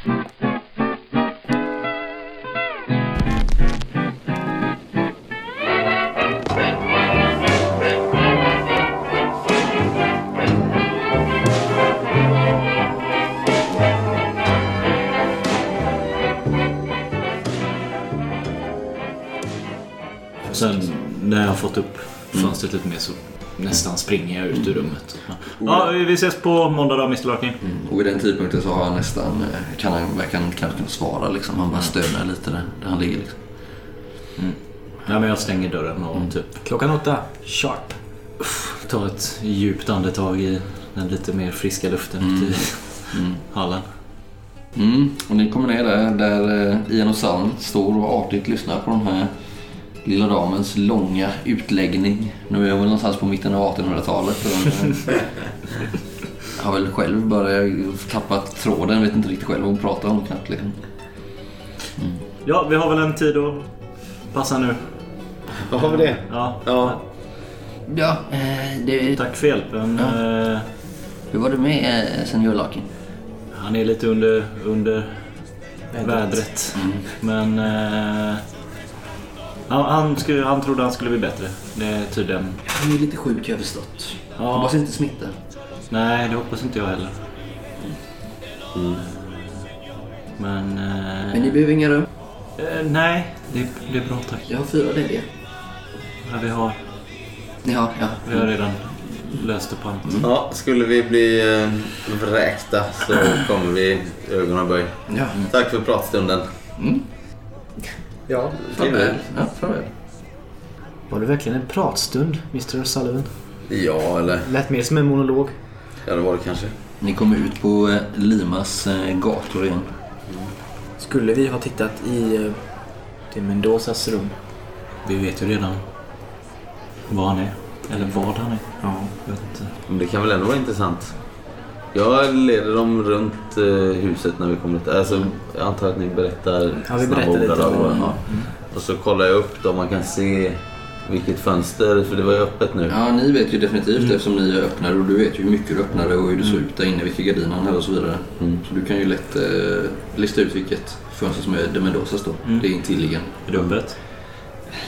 Sen när jag har fått upp fönstret lite mer så nästan springer jag ut ur rummet. Ja, vi ses på måndag då Mr Larkin. Och vid den tidpunkten så har han nästan, eh, kan han verkligen knappt kunna svara liksom. Han bara stönar lite där, där han ligger liksom. Ja, men jag stänger dörren och typ Klockan åtta. Sharp. tar ett djupt andetag i den lite mer friska luften ute i hallen. Mm, och ni kommer ner där, där eh, Ian och Salm står och artigt lyssnar på den här lilla damens långa utläggning. Nu är hon väl någonstans på mitten av 1800-talet. och hon, eh, har väl själv börjat tappat tråden, vet inte riktigt själv vad hon pratar om knappt. Liksom. Ja, vi har väl en tid att passa nu. Då har vi det. Ja, Ja. Ja, eh, det, tack för hjälpen. Eh, hur var du med senior Larkin? Han är lite under, under vädret. Men eh, han, han, skulle, han trodde han skulle bli bättre. Det är tydligen... Han är lite sjuk har jag förstått. Ja. Hoppas inte smitta. Nej, det hoppas inte jag heller. Men... Eh, Men ni behöver inga rum. eh, nej, det, det är bra tack. Jag har fyra lediga. Ja, vi, har, Ni har, ja. vi har redan löst upp allt. ja, skulle vi bli eh, vräkta så kommer vi ögonaböj. Ja. Tack för pratstunden. Ja. Farväl. Ja, farväl. Var det verkligen en pratstund, Mr Sullivan? Ja, eller? Lät mer som en monolog. Ja, det var det kanske. Ni kommer ut på eh, Limas eh, gator igen. Skulle vi ha tittat i eh, till Mendozas rum? Vi vet ju redan vad han är. Eller vad han är. Ja. Jag vet inte. Men det kan väl ändå vara intressant. Jag leder dem runt eh, huset när vi kommer ut. Alltså, jag antar att ni berättar Ja, vi snabba berättar lite ordalag, om- va? Ja. Och så kollar jag upp dem. Man kan se vilket fönster, för det var ju öppet nu. Ja, ni vet ju definitivt eftersom ni öppnade och du vet ju hur mycket du öppnade och hur det såg ut där inne, vilka gardiner han hade och så vidare. Så du kan ju lätt eh, lista ut vilket fönster som är de Mendozas då. Det är intilliggande. Är det öppet?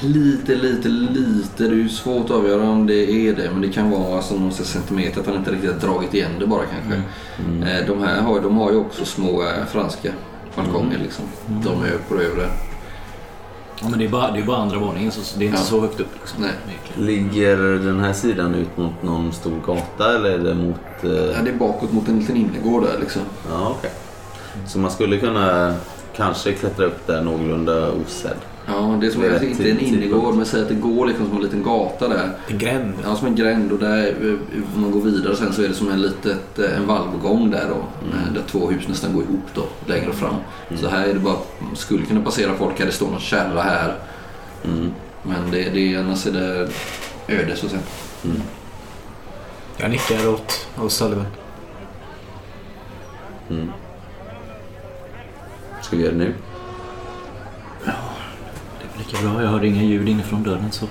Lite, lite, lite. Det är ju svårt att avgöra om det är det. Men det kan vara alltså någon centimeter att han inte riktigt har dragit igen det bara kanske. Eh, De här har, de har ju också små eh, franska balkonger liksom. De är på det övre. Ja, men det är bara, det är bara andra våningen så det är inte Ja. så högt upp. Liksom. Ligger den här sidan ut mot någon stor gata eller är det mot... Eh... Ja, det är bakåt mot en liten innergård där liksom. Ja, okej. Så man skulle kunna kanske klättra upp där någorlunda osedd. Ja, det är som Det är inte en innergård men säg att det går liksom som en liten gata där. En gränd. Ja, som en gränd och där eh, om man går vidare sen så är det som en litet, eh, en valvgång där då. eh, Där två hus nästan går ihop då längre fram. Så här är det bara, man skulle kunna passera folk här, det står någon kärra här. Men det, det är annars är det öde så att säga. Jag nickar åt O'Sullivan. Ska vi göra det nu? Det är lika bra. Jag hörde inga ljud inifrån dörren så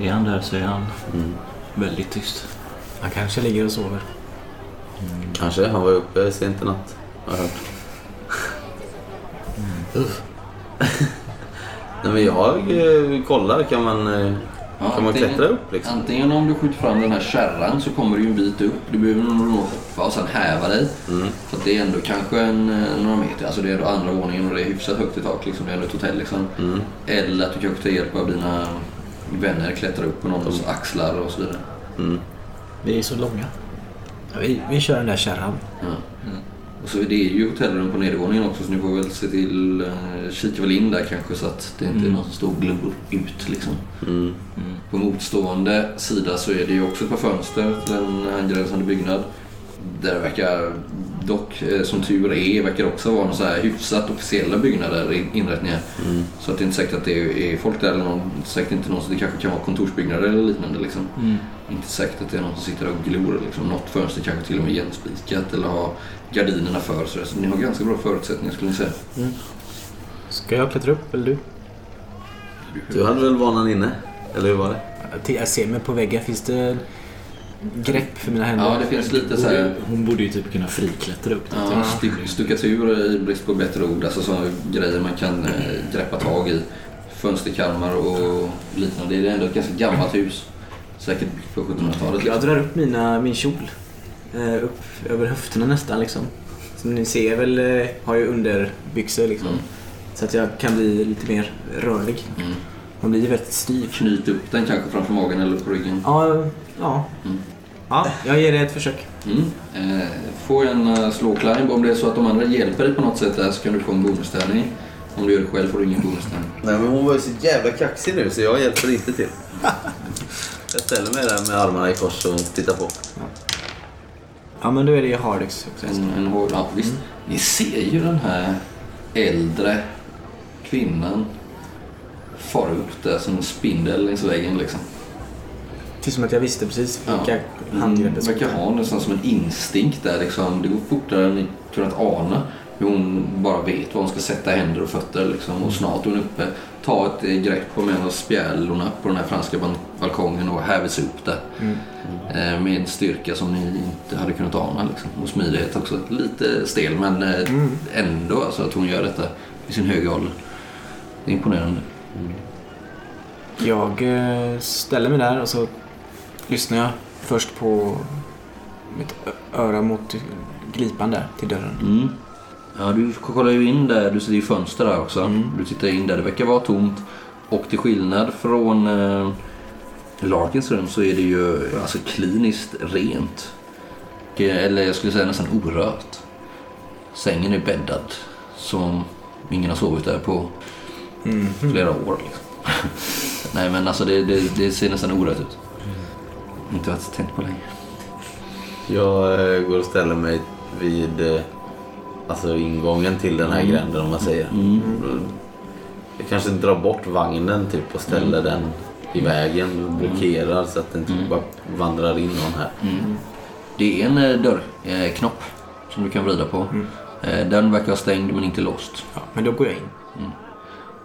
är han där så är han väldigt tyst. Han kanske ligger och sover. Kanske. Han var uppe sent i natt. Har jag hört. Nej, men jag eh, kollar. Kan man, eh, Ja, kan man antingen- klättra upp liksom? Antingen om du skjuter fram den här kärran så kommer du ju en bit upp. Du behöver nog hoppa och sen häva dig. Så att det är ändå kanske en, eh, några meter. Alltså det är andra våningen och det är hyfsat högt i tak. Liksom. Det är ändå ett hotell liksom. Eller att du kanske tar hjälp av dina vänner, klättrar upp på någons axlar och så vidare. Vi är så långa. Vi, vi kör den där kärran. Ja. Och så är det ju hotellrum på nedervåningen också så ni får väl se till, eh, kika väl in där kanske så att det inte är någon som står och glor ut liksom. På motstående sida så är det ju också ett par fönster till en angränsande byggnad. Där det verkar dock, eh, som tur är, verkar också vara någon så här hyfsat officiella byggnader, in- inrättningar. Så att det är inte säkert att det är folk där eller någon, säkert inte någon, så det kanske kan vara kontorsbyggnader eller liknande liksom. Inte säkert att det är någon som sitter och glor liksom. Något fönster kanske till och med igenspikat eller har gardinerna för. Så, där. så ni har ganska bra förutsättningar skulle ni säga. Ska jag klättra upp eller du? Du hade väl vanan inne? Eller hur var det? Jag ser mig på väggen. Finns det grepp för mina händer. Ja, det finns lite så här... Hon borde ju typ kunna friklättra upp. Ja, styck, stuckatur i brist på bättre ord. Alltså sådana grejer man kan eh, greppa tag i. Fönsterkarmar och liknande. Det är ändå ett ganska gammalt hus. Säkert på 1700-talet. Jag Liksom. drar upp mina, min kjol. Eh, upp över höfterna nästan liksom. Som ni ser väl eh, har jag underbyxor liksom. Mm. Så att jag kan bli lite mer rörlig. Mm. Man blir ju väldigt styv. Knyt upp den kanske framför magen eller på ryggen. Ja, ja. Mm. ja, jag ger det ett försök. Mm. Eh, få en uh, slå climb. Om det är så att de andra hjälper dig på något sätt där så kan du få en bonustärning. Om du gör det själv får du ingen bonustärning. Nej men hon var ju så jävla kaxig nu så jag hjälper inte till. Jag ställer mig där med armarna i kors och tittar på. Ja, men då är det Hardex också. En, en hård, ja, visst. Ni ser ju den här äldre kvinnan fara upp där som en spindel längs väggen liksom. Det är som att jag visste precis Ja. vilka handgrepp jag verkar ha nästan som en instinkt där liksom. Det går fortare än ni kunnat ana. Hon bara vet var hon ska sätta händer och fötter liksom. Och snart är hon uppe. Ta ett grepp om en av spjälorna på den här franska balkongen och häver sig upp där. Mm. Eh, Med styrka som ni inte hade kunnat ana liksom. Och smidighet också. Lite stel men eh, Mm. ändå alltså att hon gör detta i sin höga ålder. Det är imponerande. Jag eh, ställer mig där och så lyssnar jag först på mitt öra mot glipan där till dörren. Ja, du kollar ju in där. Du ser ju fönster där också. Mm. Du tittar in där. Det verkar vara tomt. Och till skillnad från eh, Larkins rum så är det ju alltså kliniskt rent. Och, eh, Eller jag skulle säga nästan orört. Sängen är bäddad som ingen har sovit där på Mm. flera år. Liksom. Nej men alltså det, det, det ser nästan orört ut. Inte varit tänkt på länge. Jag eh, går och ställer mig vid eh, alltså ingången till den här gränden om man säger. Jag kanske drar bort vagnen typ och ställer den i vägen och blockerar så att det inte bara vandrar in någon här. Det är en eh, dörrknopp som du kan vrida på. Eh, Den verkar vara stängd men inte låst. Ja, men då går jag in.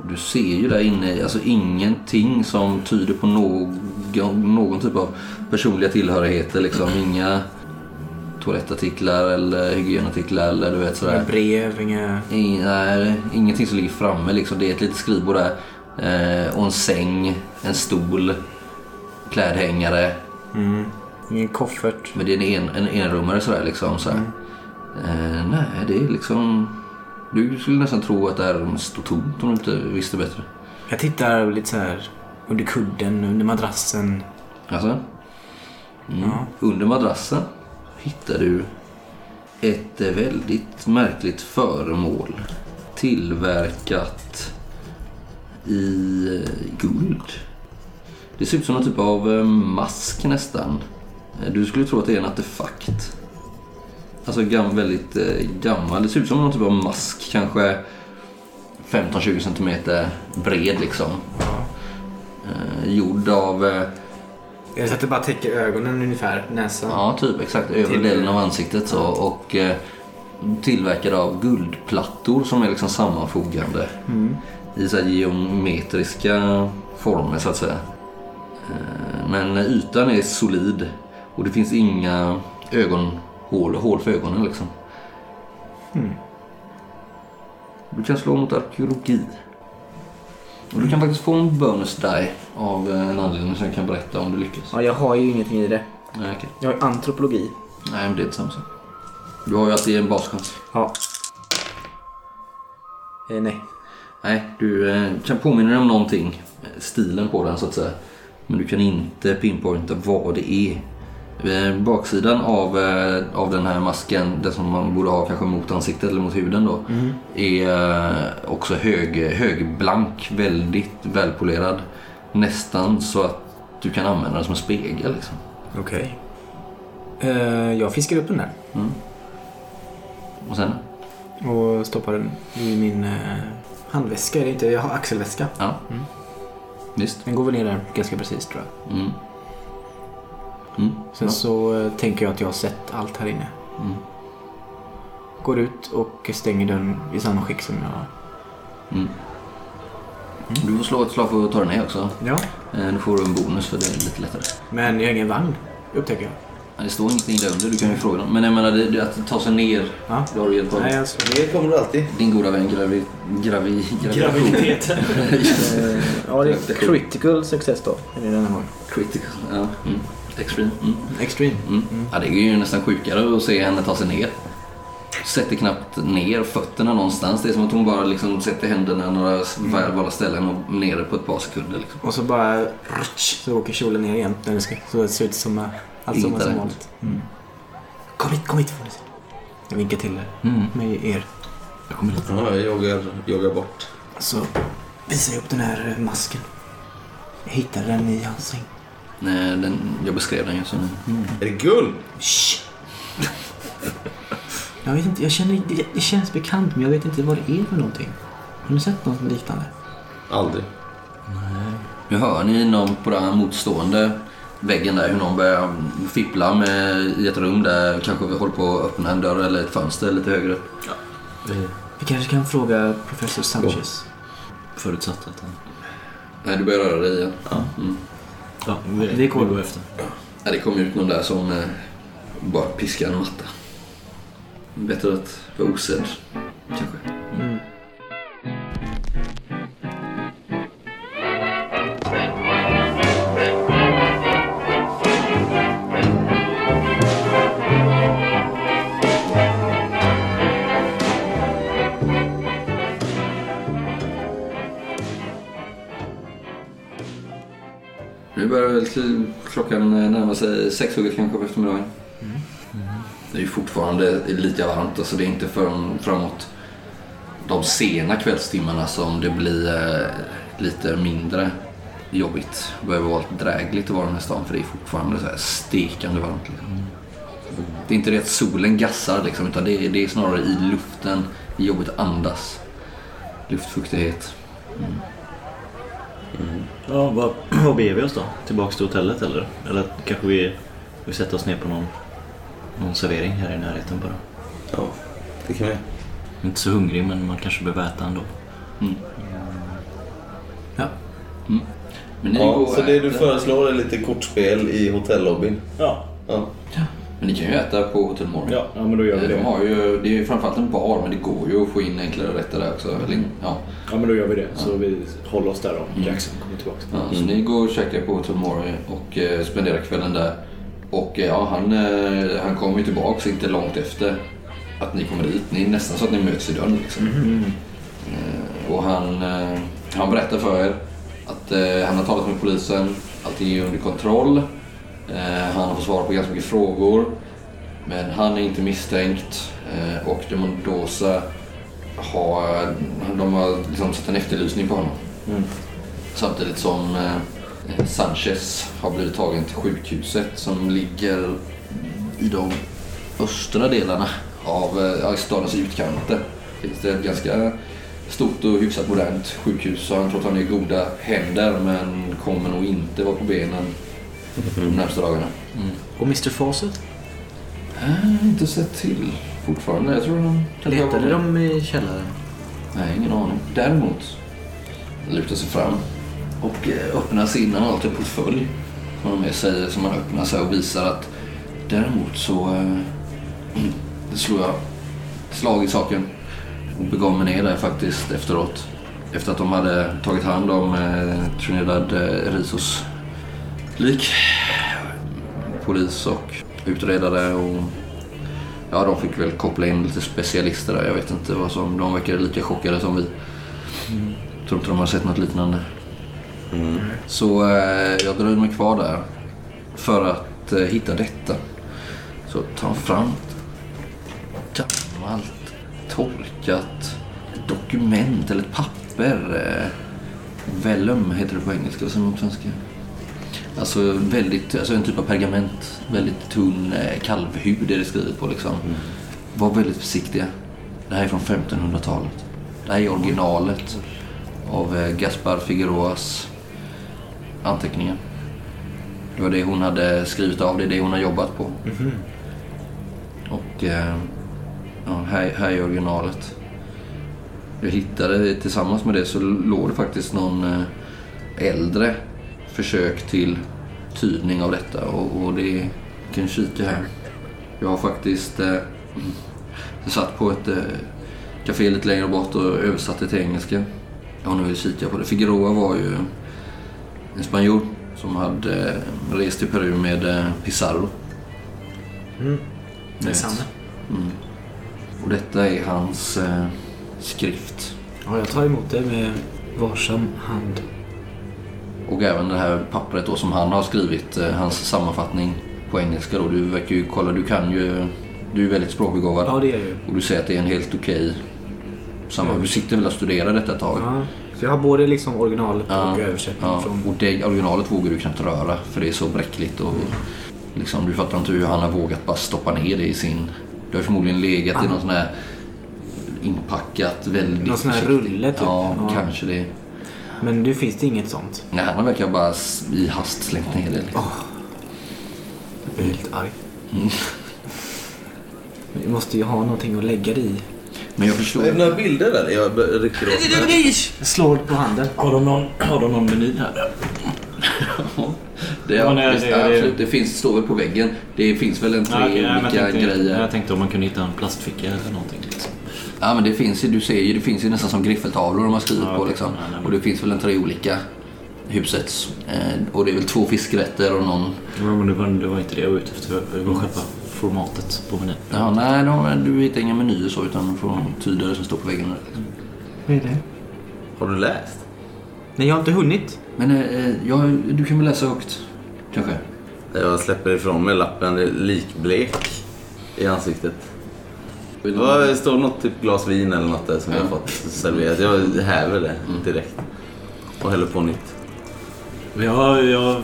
Du ser ju där inne alltså ingenting som tyder på någon, någon typ av personliga tillhörigheter. Liksom. Inga toalettartiklar eller hygienartiklar eller du vet Inga sådär. brev, inga... I, nej, ingenting som ligger framme. Liksom. Det är ett litet skrivbord där. Eh, och en säng, en stol, klädhängare. Mm. Ingen koffert. Men det är en, en, en enrummare sådär liksom. Så här. Eh, nej, det är liksom... Du skulle nästan tro att det här står tomt om du inte visste bättre. Jag tittar lite så här under kudden, under madrassen. Alltså? Mm. Ja. Under madrassen hittar du ett väldigt märkligt föremål. Tillverkat i eh, guld. Det ser ut som någon typ av eh, mask nästan. Eh, Du skulle tro att det är en artefakt. Alltså gam, väldigt gammal. Det ser ut som någon typ av mask. Kanske 15-20 centimeter bred liksom. Eh, gjord av Är det så att det bara täcker ögonen ungefär? Näsan? Ja, typ exakt. Övre delen av ansiktet så. Och eh, tillverkad av guldplattor som är liksom sammanfogande Mm. i så geometriska former så att säga. Eh, men ytan är solid och det finns inga ögonhål hål för ögonen liksom. Mm. Du kan slå mot arkeologi. Och du kan faktiskt få en bonus die av eh, en anledning som jag kan berätta om du lyckas. Ja, jag har ju ingenting i det. Nej, okej. Jag har antropologi. Nej, men det är inte samma sak. Du har ju alltid en baschans. Ja. Eh, nej. Nej, du eh, kan påminna dig om någonting. eh, Stilen på den så att säga. Men du kan inte pinpointa vad det är. Eh, Baksidan av, eh, av den här masken, den som man borde ha kanske mot ansiktet eller mot huden då. Är eh, också hög, högblank, väldigt välpolerad. Nästan så att du kan använda den som en spegel. Liksom. Okej. Eh, jag fiskar upp den där. Och sen? Och stoppar den i min eh, handväska. Är det inte? Jag har axelväska. Ja. Visst. Den går väl ner där ganska precis tror jag. Mm. Mm. Sen Ja. så eh, tänker jag att jag har sett allt här inne. Mm. Går ut och stänger dörren i samma skick som jag... Mm. Du får slå ett slag för att ta dig ner också. Ja. Eh, Då får du en bonus för det är lite lättare. Men jag har ingen vagn, upptäcker jag. Det står ingenting där under, du kan ju fråga dem. Men jag menar, det, det, att ta sig ner, Ja. det har du hjälp av. Nej, alltså. Det kommer du alltid. Din goda vän gravi, gravi, gravitation. Graviditeten. Eh, ja, det är critical success då. Är det den här har? Critical. Ja. Mm. Extreme. Mm. Extreme. Mm. Ja, det är ju nästan sjukare att se henne ta sig ner. Sätter knappt ner fötterna någonstans. Det är som att hon bara liksom sätter händerna några valda ställen och nere på ett par sekunder. Liksom. Och så bara så åker kjolen ner igen. Så det ser ut som eh, allt som, vanligt. Mm. Kom hit, kom hit får ni se. Jag vinkar till. Mm. Med er. Jag kommer hit. Ja, jag joggar, joggar bort. Så visar jag upp den här eh, masken. Jag hittade den i hans säng. Nej, den, jag beskrev den ju som... Är det guld? Shh. Jag vet inte, jag känner, det, det känns bekant men jag vet inte vad det är för någonting. Har ni sett något liknande? Aldrig. Nu hör ni någon på den här motstående väggen där hur någon börjar fippla med, i ett rum där kanske vi håller på att öppna en dörr eller ett fönster lite högre upp. Vi- Vi kanske kan fråga professor Sanchez. Förutsatt att han... Nej, du börjar röra dig igen. Ja. Mm. Ja, vi, Det är vi går efter. Ja, det kom ut någon där som eh, bara piskar en matta. Bättre att vara osedd, kanske. Mm. Klockan närmar sig sexhugget kanske på eftermiddagen. Det är ju fortfarande lika varmt, alltså det är inte förrän framåt de sena kvällstimmarna som det blir eh, lite mindre jobbigt. Det behöver vara lite drägligt att vara i den här stan för det är fortfarande så här stekande varmt. Liksom. Det är inte det att solen gassar liksom, utan det är, det är snarare i luften. Det är jobbigt att andas. Luftfuktighet. Mm. Ja, vad, vad beger vi oss då? Tillbaks till hotellet eller? Eller kanske vi, vi sätter oss ner på någon, någon servering här i närheten bara. Ja, det kan vi. Jag är inte så hungrig men man kanske behöver äta ändå. Ja. Men ni Ja, går och så det du äter. föreslår är lite kortspel i hotellobbyn? Ja, Ja. Men ni kan ju äta på Hotel Morgan. ja, ja men då gör vi De det. har ju, det är ju framförallt en bar men det går ju att få in enklare rätter där också. Eller, ja. Ja men då gör vi det. Så vi håller oss där om Jackson kommer tillbaka. Ja, Så ni går och käkar på Hotel Morgan och eh, spenderar kvällen där. Och eh, ja, han, eh, han kommer ju tillbaks inte långt efter att ni kommer dit. Ni är nästan så att ni möts i dörren liksom. Eh, och han, eh, han berättar för er att eh, han har talat med polisen. Allting är under kontroll. Eh, han har fått svara på ganska mycket frågor. Men han är inte misstänkt. Eh, och de Mendoza har, de har liksom satt en efterlysning på honom. Samtidigt som eh, Sanchez har blivit tagen till sjukhuset som ligger i de östra delarna av stadens utkanter. Finns det ett ganska stort och hyfsat modernt sjukhus så han tror att han är i goda händer men kommer nog inte vara på benen de närmaste dagarna. Och Mr Fawcett? Jag har inte sett till fortfarande. Jag tror de... Letade de i källaren? Nej, ingen aning. Däremot lutar sig fram och eh, öppnar sin, han har alltid en portfölj som har med sig som han öppnar sig och visar att däremot så eh, det slår jag slag i saken och begav mig ner där faktiskt efteråt. Efter att de hade tagit hand om eh, Trinidad eh, Rizos lik. Polis och utredare och Ja, de fick väl koppla in lite specialister där. Jag vet inte vad som... De verkade lika chockade som vi. Tror inte de har sett något liknande. Så eh, jag dröjde mig kvar där för att eh, hitta detta. Så tar han fram ett gammalt torkat dokument eller papper. Eh, vellum heter det på engelska och sen på svenska. Alltså väldigt, alltså en typ av pergament. Väldigt tunn eh, kalvhud är det skrivet på liksom. Var väldigt försiktiga. Det här är från 1500-talet. Det här är originalet av eh, Gaspar Figueroas anteckningar. Det var det hon hade skrivit av, det är det hon har jobbat på. Och eh, ja, här, här är originalet. Jag hittade tillsammans med det så låg det faktiskt någon äldre försök till tydning av detta och, och det kan kika här. Jag har faktiskt eh, satt på ett eh, café lite längre bort och översatte till engelska. Jag har nu kika på det. Figueroa var ju en spanjor som hade eh, rest till Peru med eh, Pizarro. Mm. Är samma. Mm. Och detta är hans eh, skrift. Ja, jag tar emot det med varsam hand. Och även det här pappret då som han har skrivit, eh, hans sammanfattning på engelska då. Du verkar ju, kolla du kan ju, du är väldigt språkbegåvad. Ja, det är jag ju. Och du säger att det är en helt okej samma. Du sitter väl och studerar detta ett tag? Ja, så jag har både liksom originalet Ja, och översättning Ja, från... och det originalet vågar du knappt röra för det är så bräckligt och liksom, du fattar inte hur han har vågat bara stoppa ner det i sin... Det har förmodligen legat i någon sån här inpackat väldigt Någon sån här försiktigt. rulle, typ. Ja, Ja. kanske det. Men nu finns det inget sånt. Nej, han verkar bara i hast slängt ner det. Liksom. Jag blir helt arg. Mm. Vi måste ju ha någonting att lägga det i. Men jag förstår. Är det några bilder där? Jag rycker åt mig. Jag slår på handen. Har de någon, har de någon meny här? Det, Ja, ja, nej, visst, det- det- absolut, det finns, står väl på väggen. Det finns väl en tre Ja, nej, men olika jag, tänkte, grejer. jag tänkte om man kunde hitta en plastficka eller någonting. Ja men det finns ju, du ser ju, det finns ju nästan som griffeltavlor de har skrivit Ja, på liksom. Ja, nej, men- Och det finns väl en tre olika husets. Eh, och det är väl två fiskrätter och någon... Ja, men det, var, det var inte det jag var ute efter. Det var själva formatet på menyn. Ja, nej, de, du hittar inga menyer så utan du får tyda det som står på väggen. Vad är det? Har du läst? Nej, jag har inte hunnit. Men eh, ja, du kan väl läsa högt? Kanske? Jag släpper ifrån mig lappen. Det är likblek i ansiktet. Ja, Det står något typ glas vin eller något där som jag har fått serverat. Jag häver det direkt. Och häller på nytt. Ja, jag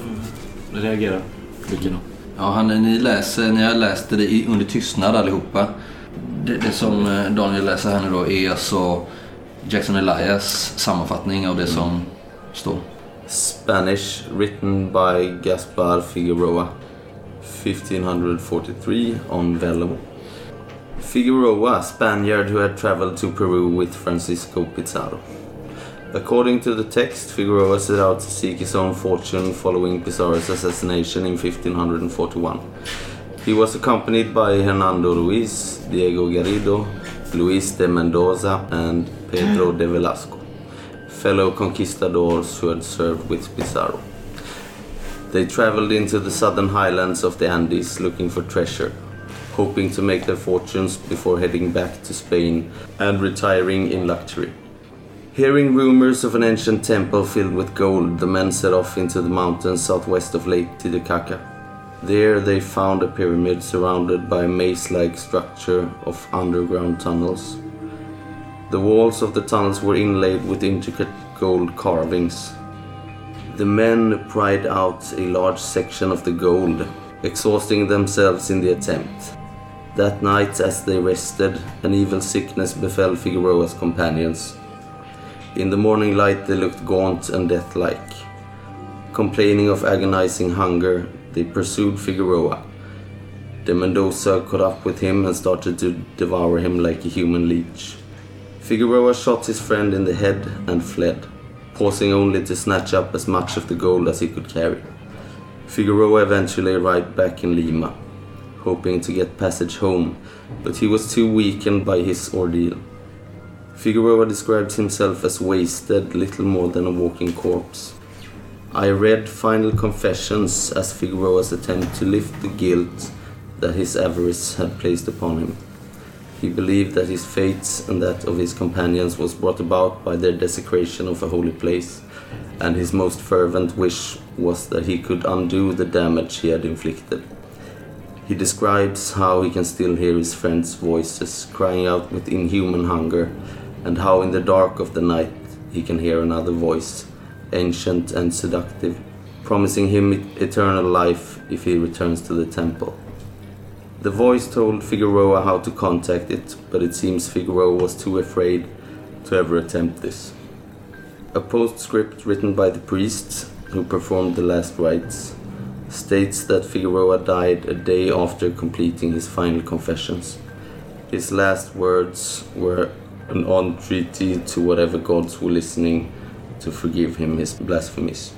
reagerar. Vilken? Ja, han, ni, läser, ni har läst det under tystnad allihopa. Det, det som eh, Daniel läser här nu då är alltså Jackson Elias sammanfattning av det som står. Spanish, written by Gaspar Figueroa, 1543 on vellum. Figueroa, Spaniard who had traveled to Peru with Francisco Pizarro. According to the text, Figueroa set out to seek his own fortune following Pizarro's assassination in 1541. He was accompanied by Hernando Ruiz, Diego Garrido, Luis de Mendoza, and Pedro de Velasco fellow conquistadors who had served with Pizarro. They traveled into the southern highlands of the Andes looking for treasure, hoping to make their fortunes before heading back to Spain and retiring in luxury. Hearing rumors of an ancient temple filled with gold, the men set off into the mountains southwest of Lake Titicaca. There they found a pyramid surrounded by a maze-like structure of underground tunnels. The walls of the tunnels were inlaid with intricate gold carvings. The men pried out a large section of the gold, exhausting themselves in the attempt. That night, as they rested, an evil sickness befell Figueroa's companions. In the morning light, they looked gaunt and death-like. Complaining of agonizing hunger, they pursued Figueroa. De Mendoza caught up with him and started to devour him like a human leech. Figueroa shot his friend in the head and fled, pausing only to snatch up as much of the gold as he could carry. Figueroa eventually arrived back in Lima, hoping to get passage home, but he was too weakened by his ordeal. Figueroa describes himself as wasted, little more than a walking corpse. I read Final Confessions as Figueroa's attempt to lift the guilt that his avarice had placed upon him. He believed that his fate and that of his companions was brought about by their desecration of a holy place, and his most fervent wish was that he could undo the damage he had inflicted. He describes how he can still hear his friends' voices crying out with inhuman hunger, and how in the dark of the night he can hear another voice, ancient and seductive, promising him eternal life if he returns to the temple. The voice told Figueroa how to contact it, but it seems Figueroa was too afraid to ever attempt this. A postscript written by the priest who performed the last rites states that Figueroa died a day after completing his final confessions. His last words were an entreaty to whatever gods were listening to forgive him his blasphemies.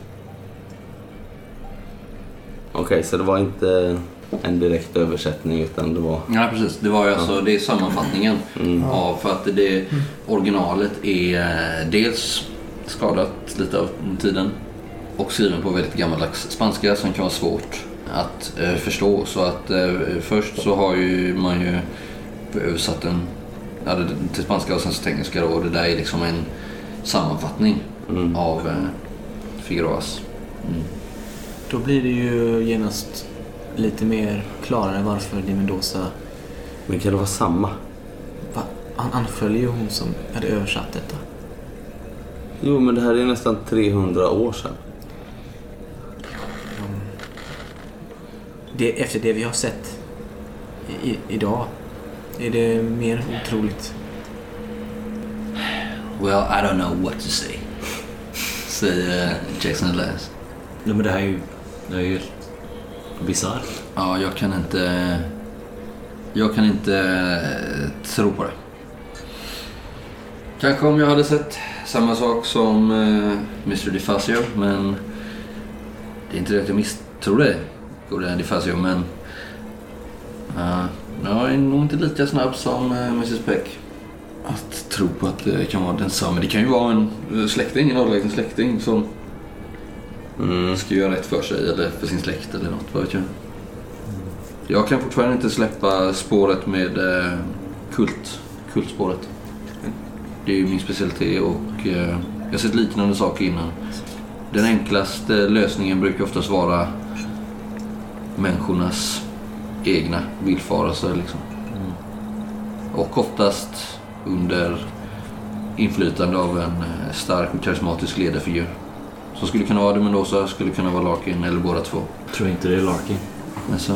Okej, så det var inte en direkt översättning utan det var... Ja, precis. Det var ju alltså, det är sammanfattningen av för att det originalet är eh, dels skadat lite av tiden och skriven på väldigt gammaldags spanska som kan vara svårt att eh, förstå. Så att eh, först så har ju man ju översatt den ja, till spanska och sen så till engelska då, och det där är liksom en sammanfattning av eh, Figueroas. Då blir det ju genast lite mer klarare varför Di Mendoza... Men kan det vara samma? Va? Han anföljer ju hon som hade översatt detta. Jo, men det här är nästan 300 år sedan. Det, efter det vi har sett i, idag är det mer otroligt. Well, I don't know what to say. Säger eh, Jason Elias. Nej, men det här är ju, det här är ju helt bisarrt. Ja, jag kan inte... Jag kan inte eh, tro på det. Kanske om jag hade sett samma sak som eh, Mr. DeFazio, men det är inte det att jag misstror det, gode DeFazio, men uh, jag är nog inte lika snabb som eh, Mrs. Peck att tro på att det kan vara densamma. Men det kan ju vara en eh, släkting, en avlägsen släkting som Mm. ska göra rätt för sig eller för sin släkt eller något, vad vet jag. Jag kan fortfarande inte släppa spåret med eh, kult, kultspåret. Det är ju min specialitet och jag har sett liknande saker innan. Den enklaste lösningen brukar oftast vara människornas egna villfarelser. Liksom. Och oftast under inflytande av en eh, stark och karismatisk ledarfigur. Som skulle kunna vara de Mendoza, skulle kunna vara Larkin eller båda två. tror inte det är Larkin. Men så,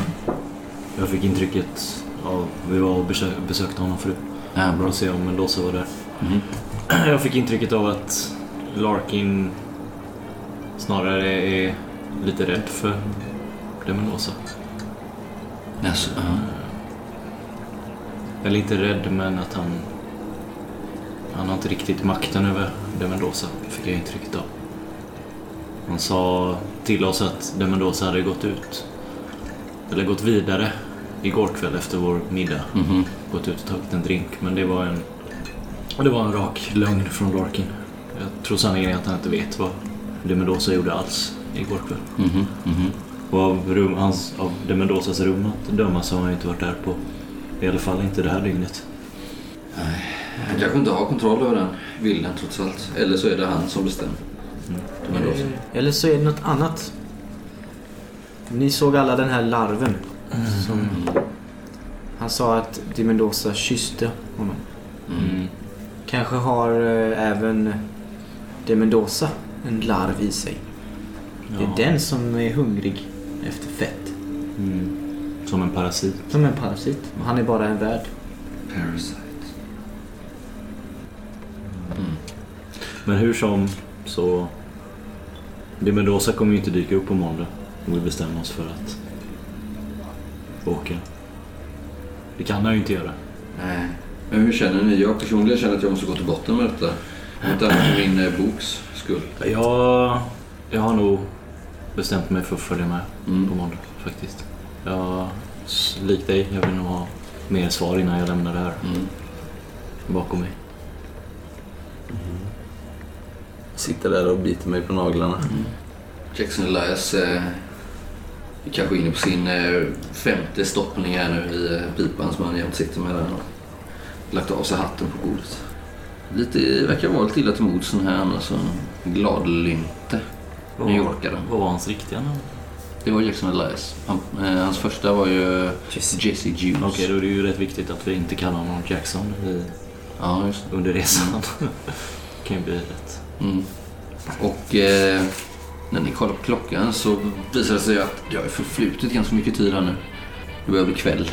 Jag fick intrycket av... Vi var och besö- besökte honom förut. ja, Bra att se om Mendoza var där. Mhm. Jag fick intrycket av att Larkin snarare är lite rädd för de Mendoza. Jaså, ja. Eller inte rädd, men att han... Han har inte riktigt makten över de Mendoza, fick jag intrycket av. Han sa till oss att de Mendoza hade gått ut. Eller gått vidare igår kväll efter vår middag. Mhm. Gått ut och tagit en drink, men det var en... Det var en rak lögn från Larkin. Jag tror sanningen är att han inte vet vad de Mendoza gjorde alls igår kväll. Mhm. Mhm. Och av, rum, hans, av de Mendozas rum att döma så har han ju inte varit där på... I alla fall inte det här dygnet. Han kanske inte har kontroll över den vilden trots allt. Eller så är det han som bestämmer. De Mendoza. Eller så är det något annat. Ni såg alla den här larven. Som han sa att Di Mendoza kysste honom. Mm. Kanske har eh, även Di Mendoza en larv i sig. Det är Ja. den som är hungrig efter fett. Mm. Som en parasit. Som en parasit. Han är bara en värd. Parasite. Men hur som så... De Mendoza kommer ju inte dyka upp på måndag. Om vi bestämmer oss för att åka. Det kan han ju inte göra. Nej. Men hur känner ni? Jag personligen känner att jag måste gå till botten med detta. Inte annat för min eh, boks skull. Jag, jag har nog bestämt mig för att följa med Mm. på måndag faktiskt. Jag, lik dig, jag vill nog ha mer svar innan jag lämnar det här Mm. bakom mig. Sitter där och biter mig på naglarna. Jackson Elias eh, är kanske inne på sin eh, femte stoppning här nu i eh, pipan som han jämt sitter med där och lagt av sig hatten på bordet. Lite, verkar vara lite illa till mods den här annars. en Gladlynte. Yorkare. Vad var hans riktiga namn? Det var Jackson Elias. Han, eh, hans första var ju Jesse Juice. Okej, då är det ju rätt viktigt att vi inte kallar honom Jackson i, Ja, det. under resan. kan ju bli rätt. Mm. Och eh, när ni kollar på klockan så visar det sig att det har förflutit ganska mycket tid här nu. Det börjar bli kväll.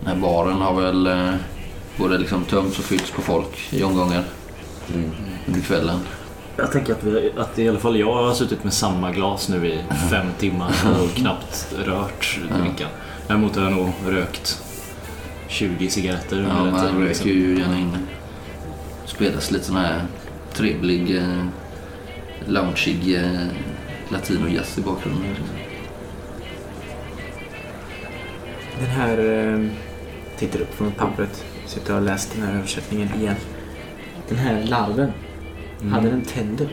Den här baren har väl eh, både liksom tömts och fyllts på folk i omgångar under kvällen. Jag tänker att, vi, att i alla fall jag har suttit med samma glas nu i fem timmar och knappt rört drinken. Däremot har jag nog rökt 20 cigaretter Ja, under den man tiden. röker liksom. ju gärna inne. Spelas lite sån här trevlig, eh, loungeig eh, latinojazz i bakgrunden. Den här... Eh, tittar upp från pappret. Sitter och läst den här översättningen igen. Den här larven. Hade den tänder?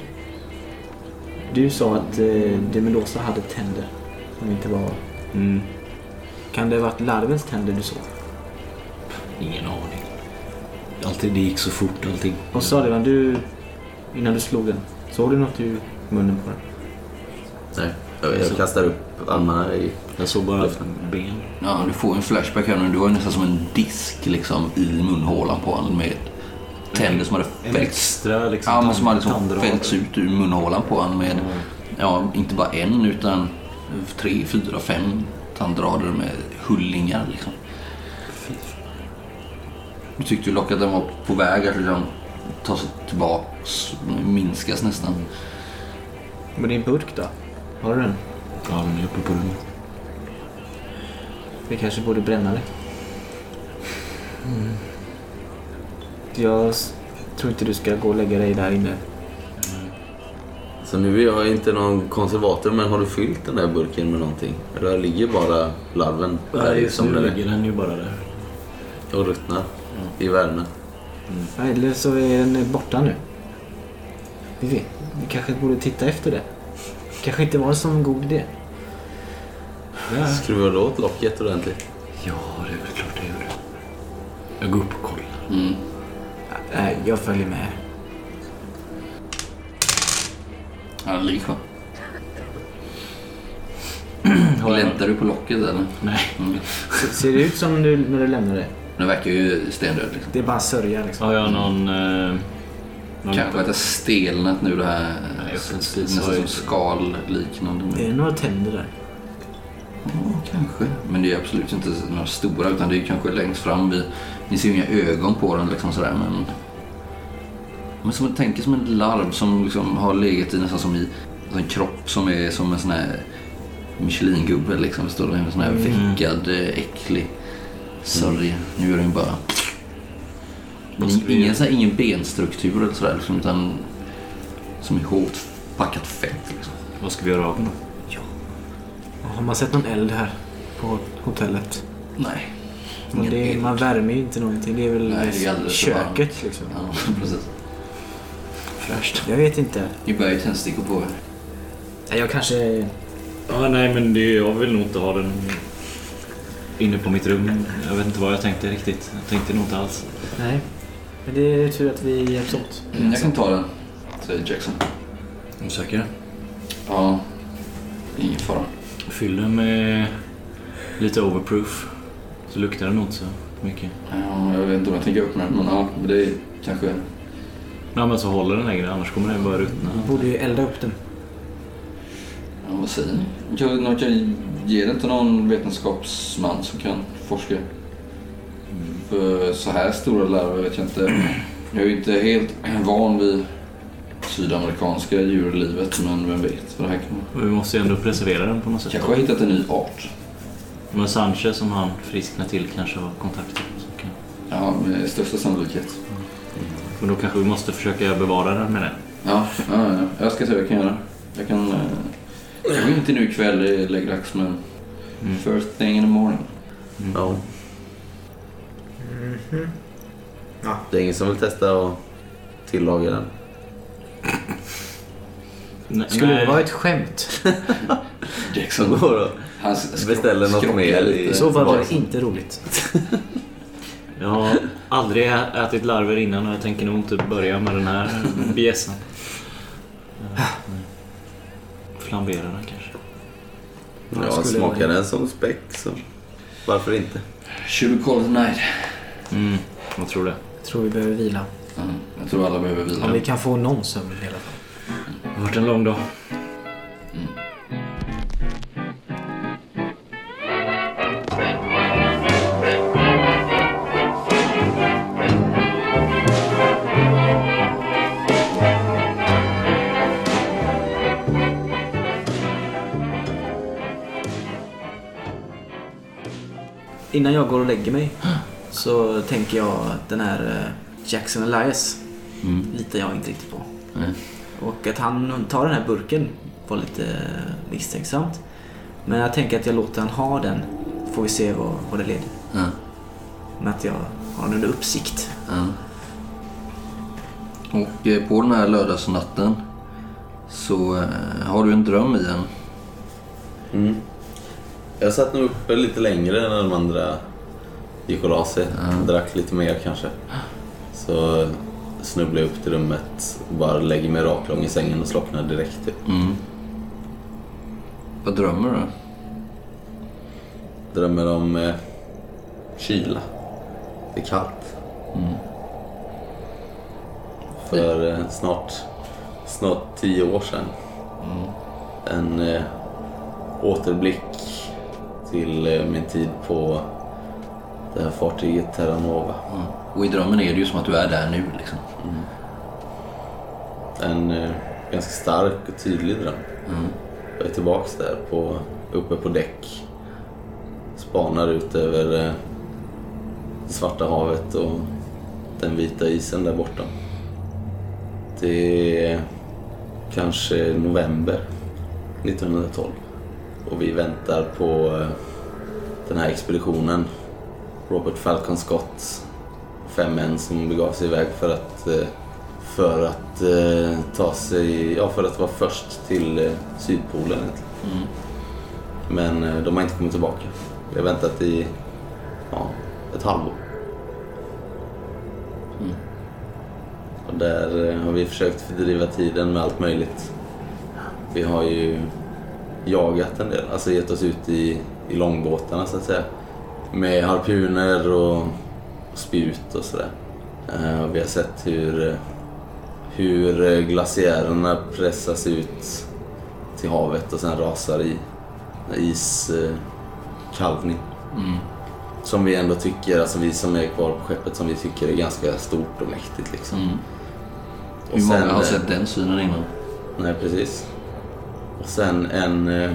Du sa att eh, Demelosa hade tänder. Som inte var... Mm. Kan det ha varit larvens tänder du såg? Ingen aning. Alltid, det gick så fort allting. Vad sa det? Du, innan du slog den? Såg du något i munnen på den? Nej, jag, jag kastar upp armarna i... Jag såg bara ben. Ja, du får en flashback här nu. Du var ju nästan som en disk liksom i munhålan på honom med tänder som hade En fällts. extra liksom, Ja, men som hade liksom fällts ut ur munhålan på honom med, ja, inte bara en utan tre, fyra, fem tandrader med hullingar liksom. Du tyckte ju dock att den var på väg att liksom ta sig tillbaks, minskas nästan. Men din burk då? Har du den? Ja, den är uppe på rummet. Vi kanske borde bränna det. Jag tror inte du ska gå och lägga dig där inne. Så nu är jag inte någon konservator, men har du fyllt den där burken med någonting? Eller ligger bara larven där i som nu den är ligger den ju bara där. och ruttnar i värme? Ja, Eller så är den borta nu. Vi vet. Vi kanske borde titta efter det. Kanske inte var en sån god idé. Ja. Skruvar du åt locket ordentligt? ja, det är väl klart jag gör det. Jag går upp och kollar. Mm. Nej, jag följer med. Ja, den ligger kvar. Gläntar du på locket eller? Nej. Mm. Se- Ser det ut som du, när du lämnar det? Den verkar ju stendöd liksom. Det är bara sörja liksom. Har jag någon... Eh, någon Kanske att det har stelnat nu det här. Nej, nästan som skal-liknande. Det är några tänder där. Ja, kanske. Men det är absolut inte några stora utan det är kanske längst fram. Vi, ni ser ju inga ögon på den liksom sådär men... Men som, tänk er som en larv som liksom har legat i nästan som i alltså en kropp som är som en sån här Michelin-gubbe liksom. Står det en sån här veckad, eh, äcklig sörja. Nu är den bara... Ingen, göra? så här, ingen benstruktur eller sådär liksom, utan som är hårt packat fett liksom. Vad ska vi göra av den då? Har man sett någon eld här på hotellet? Nej. Men det, man värmer ju inte någonting. Det är väl Nej, det köket liksom. Ja, precis. Fräscht. Jag vet inte. Ni börjar ju tändstickor på. Nej, Jag kanske... Ja, nej, men det, jag vill nog inte ha den inne på mitt rum. Jag vet inte vad jag tänkte riktigt. Jag tänkte nog inte alls. Nej. Men det är tur att vi hjälps åt. Jag kan ta den, säger Jackson. Osäker? Ja, ingen fara. Fyll den med lite overproof. Så luktar den nog inte så mycket. Ja, jag vet inte om jag tänker öppna den, men ja, men det är kanske... Nej, men så håller den längre, annars kommer den börja ruttna. Vi borde ju elda upp den. Ja, vad säger ni? Jag, jag kan ge det till någon vetenskapsman som kan forska. För så här stora larver vet jag inte. Jag är ju inte helt van vid sydamerikanska djurlivet, men vem vet vad det här kan vara. Vi måste ju ändå preservera den på något sätt. Kanske har hittat en ny art. Men Sanchez som han frisknar till kanske har kontakter. Så kan... Ja, med största sannolikhet. Men då kanske vi måste försöka bevara den med den. Ja, ja, ja. jag ska se vad jag kan göra. Jag kan... Eh, jag går inte nu ikväll, det är läggdags, men Mm. first thing in the morning. Ja. Ja. Det är ingen som vill testa att tillaga den? Nej, Skulle det vara ett skämt? Jackson, Vadå? han Beställer något mer i- så fall var det inte roligt. Jag har aldrig ätit larver innan och jag tänker nog inte börja med den här bjässan. Flambera den kanske. Ja, smakar den som späck så varför inte? Should we call it night? Mm, jag tror det. Jag tror vi behöver vila. Mm, jag tror alla behöver vila. Om vi kan få någon sömn i alla fall. Det har varit en lång dag. Innan jag går och lägger mig så tänker jag att den här eh, Jackson Elias Mm. litar jag inte riktigt på. Nej. Och att han tar den här burken var lite misstänksamt. Men jag tänker att jag låter han ha den får vi se vad, vad det leder. Ja. Men att jag har den under uppsikt. Ja. Och eh, på den här lördagsnatten så eh, har du en dröm i en. Mm. Jag satt nog uppe lite längre när de andra gick och la sig. Drack lite mer kanske. Så snubblade jag upp till rummet och bara lägger mig raklång i sängen och slocknar direkt. Typ. Mm. Vad drömmer du? Drömmer om eh, kyla. Det är kallt. För eh, snart, snart tio år sedan. En eh, återblick till eh, min tid på det här fartyget Terra Nova. Mm. Och i drömmen är det ju som att du är där nu liksom. En eh, ganska stark och tydlig dröm. Jag är tillbaks där på, uppe på däck. Spanar ut över eh, svarta havet och den vita isen där borta. Det är kanske november 1912 och vi väntar på eh, den här expeditionen. Robert Falcon Scott, fem män som begav sig iväg för att eh, för att eh, ta sig, ja för att vara först till eh, Sydpolen egentligen. Men de har inte kommit tillbaka. Vi har väntat i ja, ett halvår. Och där har vi försökt fördriva tiden med allt möjligt. Vi har ju jagat en del, alltså gett oss ut i, i långbåtarna så att säga. Med harpuner och spjut och sådär. Eh, och vi har sett hur, eh, hur eh, glaciärerna pressas ut till havet och sen rasar i iskalvning. Mm. Som vi ändå tycker, alltså vi som är kvar på skeppet, som vi tycker är ganska stort och mäktigt liksom. Mm. Och Hur många sen, har eh, sett den synen innan? Nej, precis. Och sen en, eh,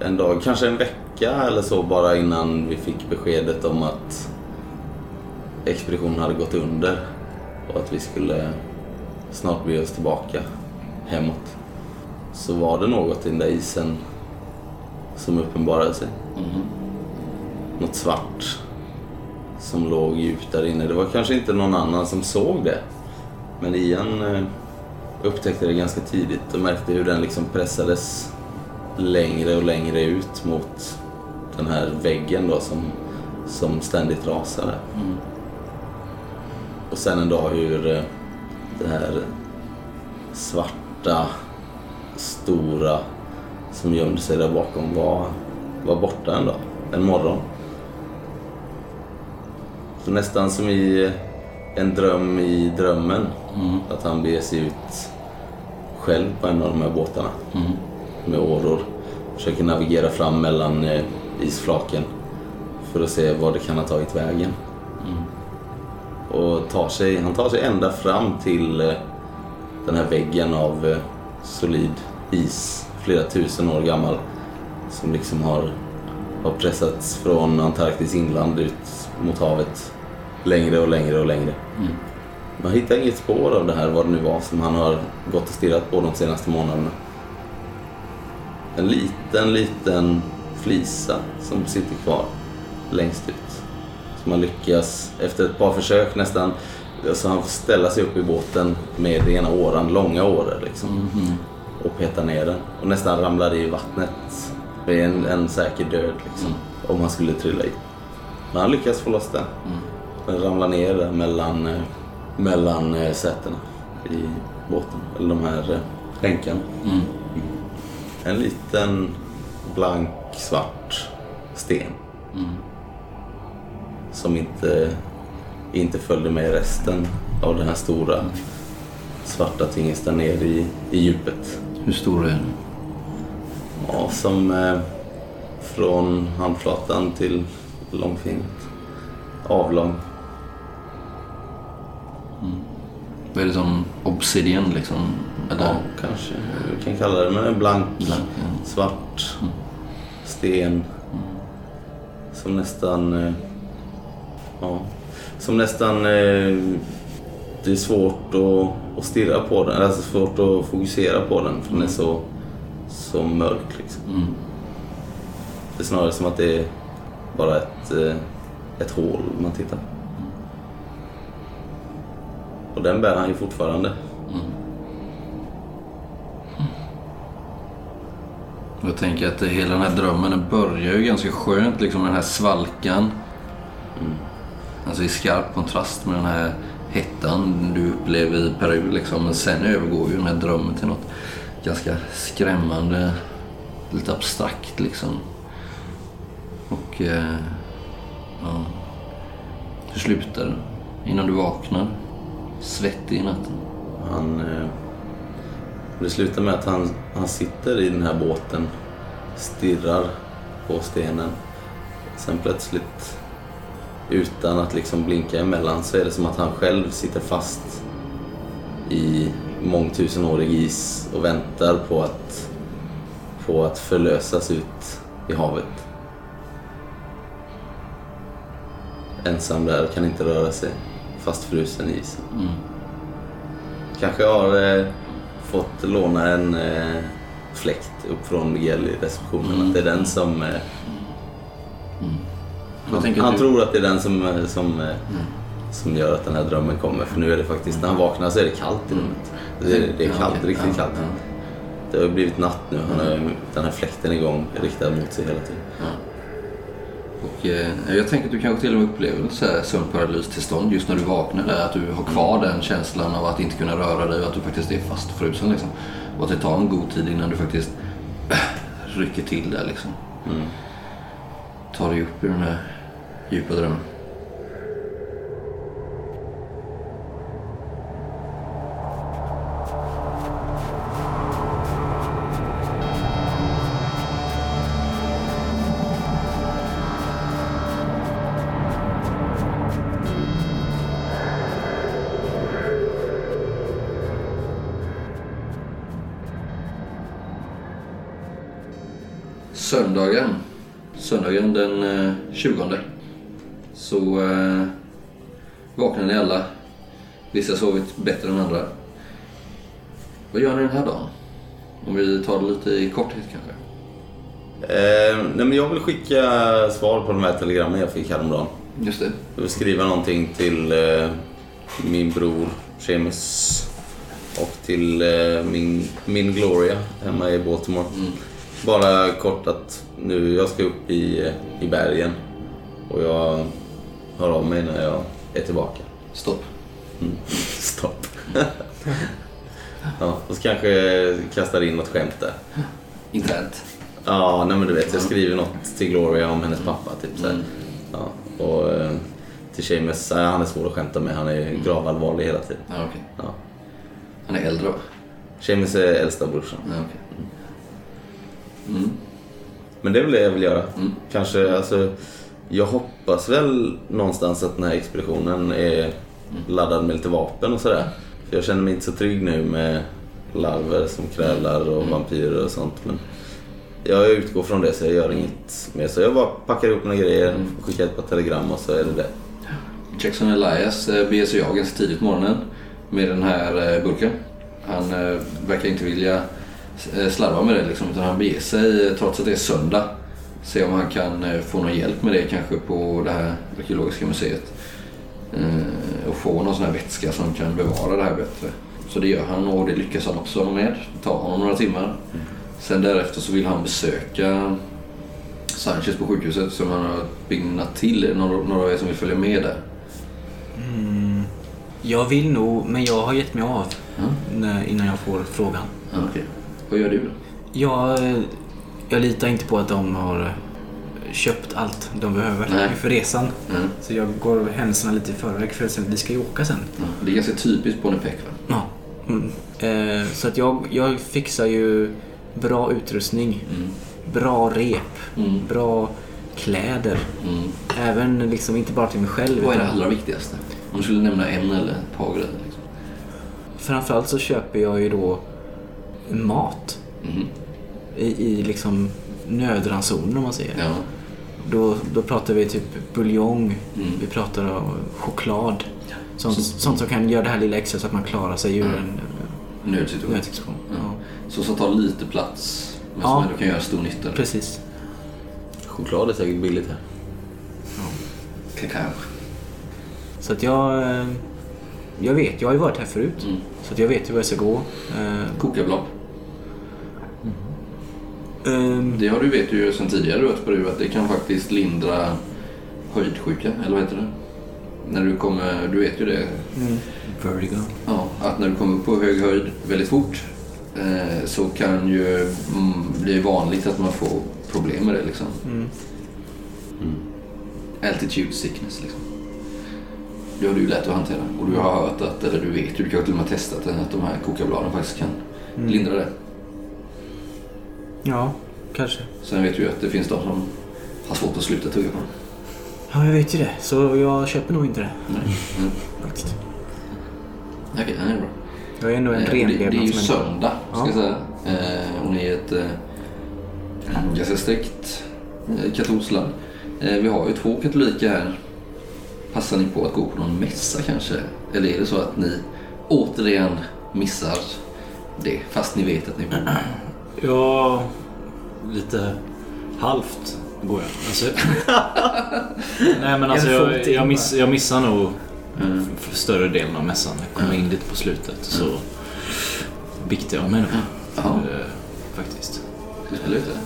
en dag, kanske en vecka eller så bara innan vi fick beskedet om att expeditionen hade gått under och att vi skulle snart bege oss tillbaka hemåt. Så var det något i den där isen som uppenbarade sig. Något svart som låg djupt där inne. Det var kanske inte någon annan som såg det. Men Ian eh, upptäckte det ganska tidigt och märkte hur den liksom pressades längre och längre ut mot den här väggen då som, som ständigt rasade. Och sen en dag hur eh, det här svarta, stora som gömde sig där bakom var, var borta en dag, en morgon. Så nästan som i en dröm i drömmen. Att han beger sig ut själv på en av de här båtarna med åror. Försöker navigera fram mellan eh, isflaken för att se var det kan ha tagit vägen. Och tar sig, han tar sig ända fram till eh, den här väggen av eh, solid is, flera tusen år gammal. Som liksom har, har pressats från Antarktis inland ut mot havet längre och längre och längre. Man hittar inget spår av det här, vad det nu var som han har gått och stirrat på de senaste månaderna. En liten, liten flisa som sitter kvar längst ut. Så man lyckas efter ett par försök nästan, så han får ställa sig upp i båten med ena åran, långa åror liksom. Och peta ner den. Och nästan ramlar i vattnet. Det är en, en säker död liksom. Om han skulle trilla i. Men han lyckas få loss den. Den ramlar ner där mellan, eh, mellan eh, sätena i båten. Eller de här eh, länkarna. Mm. En liten blank svart sten. Som inte, inte följde med resten av den här stora svarta tinget där nere i, i djupet. Hur stor är den? Ja, som eh, från handflatan till långfingret. Avlång. Vad är det som obsidian liksom? Eller? Ja, kanske vi kan kalla det. Men en blank, Blank, ja. svart sten. Som nästan... eh, Ja, som nästan... eh, Det är svårt att, att stirra på den. Alltså svårt att fokusera på den för den är så, så mörk. Liksom. Mm. Det är snarare som att det är bara ett, eh, ett hål man tittar på. Och den bär han ju fortfarande. Och Jag tänker att hela den här drömmen den börjar ju ganska skönt liksom med den här svalkan. Mm. Alltså i skarp kontrast med den här hettan du upplever i Peru liksom. Men sen övergår ju den här drömmen till något ganska skrämmande, lite abstrakt liksom. Och eh, ja, hur slutar det? Innan du vaknar, svettig i natten. Han, eh, det slutar med att han, han sitter i den här båten, stirrar på stenen. Sen plötsligt, utan att liksom blinka emellan, så är det som att han själv sitter fast i mångtusenårig is och väntar på att, på att förlösas ut i havet. Ensam där, kan inte röra sig, fastfrusen i isen. Kanske har eh, fått låna en eh, fläkt upp från Miguel i receptionen. Att det är den som... Eh, Vad tänker han du? tror att det är den som, eh, som, eh, som gör att den här drömmen kommer. För nu är det faktiskt, när han vaknar så är det kallt i rummet. Det, det är kallt, Ja, okej. riktigt kallt. ja. Det har blivit natt nu. Han har den här fläkten igång, riktad mot sig hela tiden. Och, eh, jag tänker att du kanske till och med upplever ett sömnparalystillstånd just när du vaknar där. Att du har kvar den känslan av att inte kunna röra dig och att du faktiskt är fastfrusen. Liksom. Och att det tar en god tid innan du faktiskt äh, rycker till där liksom. Tar dig upp ur den här djupa drömmen. Vissa har sovit bättre än andra. Vad gör ni den här dagen? Om vi tar det lite i korthet kanske. Eh, nej men jag vill skicka svar på de här telegrammen jag fick häromdagen. Just det. Jag vill skriva någonting till eh, min bror Seamus och till eh, min, min Gloria hemma i Baltimore. Bara kort att nu, jag ska upp i, i bergen och jag hör av mig när jag är tillbaka. Stopp. Stopp. ja, och så kanske jag kastar in något skämt där. Internt. Ja, nej men du vet, jag skriver något till Gloria om hennes pappa. Typ, så. Mm. Ja, och eh, till Seamus, nej, han är svår att skämta med. Han är gravallvarlig hela tiden. Ja, okej. Ja. Han är äldre va? Seamus är äldsta brorsan. Ja, okej. Mm. Men det det jag vill göra. Mm. Kanske, alltså, jag hoppas väl någonstans att den här expeditionen är laddad med lite vapen och sådär. För jag känner mig inte så trygg nu med larver som krälar och vampyrer och sånt. Men jag utgår från det så jag gör inget mer. Så jag bara packar ihop några grejer, skickar ett par telegram och så är det det. Jackson Elias eh, beger sig av ganska tidigt på morgonen med den här eh, burken. Han eh, verkar inte vilja slarva med det liksom, utan han beger sig trots att det är söndag. Se om han kan få någon hjälp med det kanske på det här arkeologiska museet. Eh, och få någon sån här vätska som kan bevara det här bättre. Så det gör han och det lyckas han också med. Det tar honom några timmar. Sen därefter så vill han besöka Sanchez på sjukhuset som han har byggnat till. Några, några av er som vill följa med där? Jag vill nog, men jag har gett mig av när, innan jag får frågan. Ja, okej. Vad gör du? Jag, eh, jag litar inte på att de har eh, köpt allt de behöver Nej. för resan. Mm. Så jag går händelserna lite i förväg för sen, vi ska ju åka sen. Ja, det är ganska typiskt Bonnie va? Ja. Mm. Eh, så att jag, jag fixar ju bra utrustning, bra rep, Mm. bra kläder. Mm. Även liksom, inte bara till mig själv. Vad är det allra viktigaste? Om du skulle nämna en eller ett par grejer. Liksom. Framförallt så köper jag ju då mat Mhm. i, i liksom nödransoner om man säger. Ja. Då, då pratar vi typ buljong, Mm. vi pratar om choklad. Sånt, sånt som kan göra det här lilla extra så att man klarar sig ur Mm. en Nödsituation. nödsituation. Ja. Så som tar lite plats men Ja. som ändå kan göra stor nytta. Precis. Choklad är säkert billigt här. Kakao. Så att jag... eh, Jag vet, jag har ju varit här förut. Mm. Så att jag vet ju var jag ska gå. Eh, Kokablad. Ehm, Det har du vet ju sedan tidigare det, att det kan faktiskt lindra höjdsjuka, eller vad heter det? När du kommer, du vet ju det, Vertigo. ja, att när du kommer upp på hög höjd väldigt fort eh, så kan ju mm, bli vanligt att man får problem med det liksom. mm. Altitude sickness liksom. Det har du ju lätt att hantera och du har hört att, eller du vet ju, du kanske till och med har testat att de här kokabladen faktiskt kan lindra det. Ja, kanske. Sen vet ju att det finns de som har svårt att sluta tugga på dem. Ja, jag vet ju det. Så jag köper nog inte det Nej. Mm. faktiskt. Okej, det är bra. Jag är ändå en Eh, det, det är ju söndag, ska Ja. jag säga. Eh, och ni är ett eh, ganska strikt eh, katolskt land. Eh, vi har ju två katoliker här. Passar ni på att gå på någon mässa kanske? Eller är det så att ni återigen missar det, fast ni vet att ni borde? Ja, lite halvt går jag. Alltså, nej men alltså jag, jag, miss, jag missar nog Mm. större delen av mässan. Jag kommer in lite på slutet. Så viktig jag mig nu. Jaha, Eh, faktiskt. ska vi spela ut det?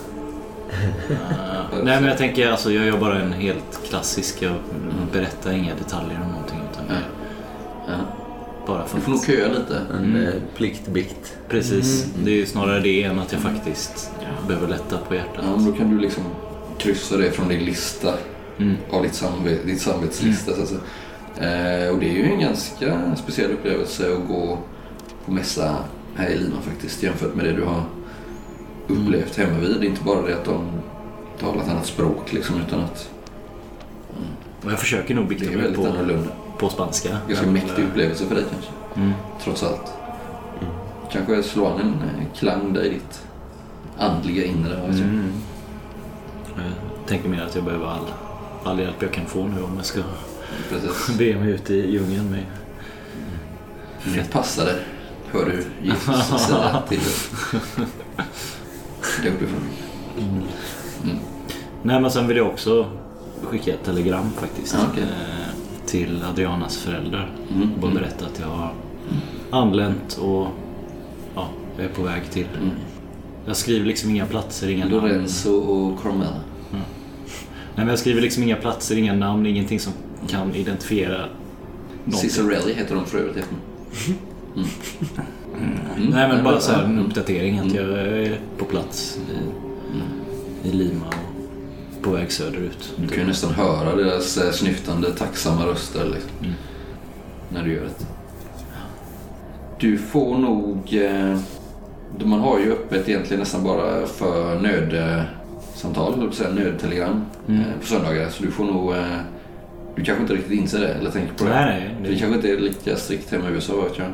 Eh, nej men jag tänker alltså jag gör bara en helt klassisk. Jag berättar inga detaljer om någonting. Utan det är Ja. Bara för Du får nog att... köa lite. En Mm. eh, pliktbikt. Precis. Det är ju snarare det än att jag faktiskt behöver lätta på hjärtat. Ja, men då kan du liksom kryssa det från din lista Mm. av ditt, samve- ditt samvetslista. Så att säga. Eh, och det är ju en ganska speciell upplevelse att gå på mässa här i Lima faktiskt jämfört med det du har upplevt hemma vid. Det är inte bara det att de talar ett annat språk liksom utan att Och jag försöker nog det bikta är mig väldigt på, annorlunda. På spanska. Ganska Men, mäktig eh, upplevelse för dig kanske, Mm. trots allt. Kanske slå an en eh, klang där i ditt andliga inre. Mm. Jag tänker mer att jag behöver all, all hjälp jag kan få nu om jag ska Precis. be mig ut i djungeln med Det passade, hör du Jesus säga till dig. Det uppifrån. Nej men sen vill jag också skicka ett telegram faktiskt. Ja, okej. Till Adrianas föräldrar. Mm. Och bara berätta att jag har anlänt och ja, jag är på väg till. Mm. Jag skriver liksom inga platser, inga namn. Lorenzo och Carmela. Nej men jag skriver liksom inga platser, inga namn, ingenting som kan identifiera någonting. Cicerelli heter de för övrigt. Mm. Mm. Nej men bara så här en Mm. uppdatering att Mm. jag är på plats i, Mm. i Lima och på väg söderut. Du kan ju nästan höra deras eh, snyftande, tacksamma röster liksom, Mm. när du gör det. Du får nog... Eh, man har ju öppet egentligen nästan bara för nödsamtal, nödtelegram Mm. eh, på söndagar. Så du får nog... Eh, du kanske inte riktigt inser det eller tänker på det. Nej, nej. Det Det, kanske inte är lika strikt hemma i USA vet jag.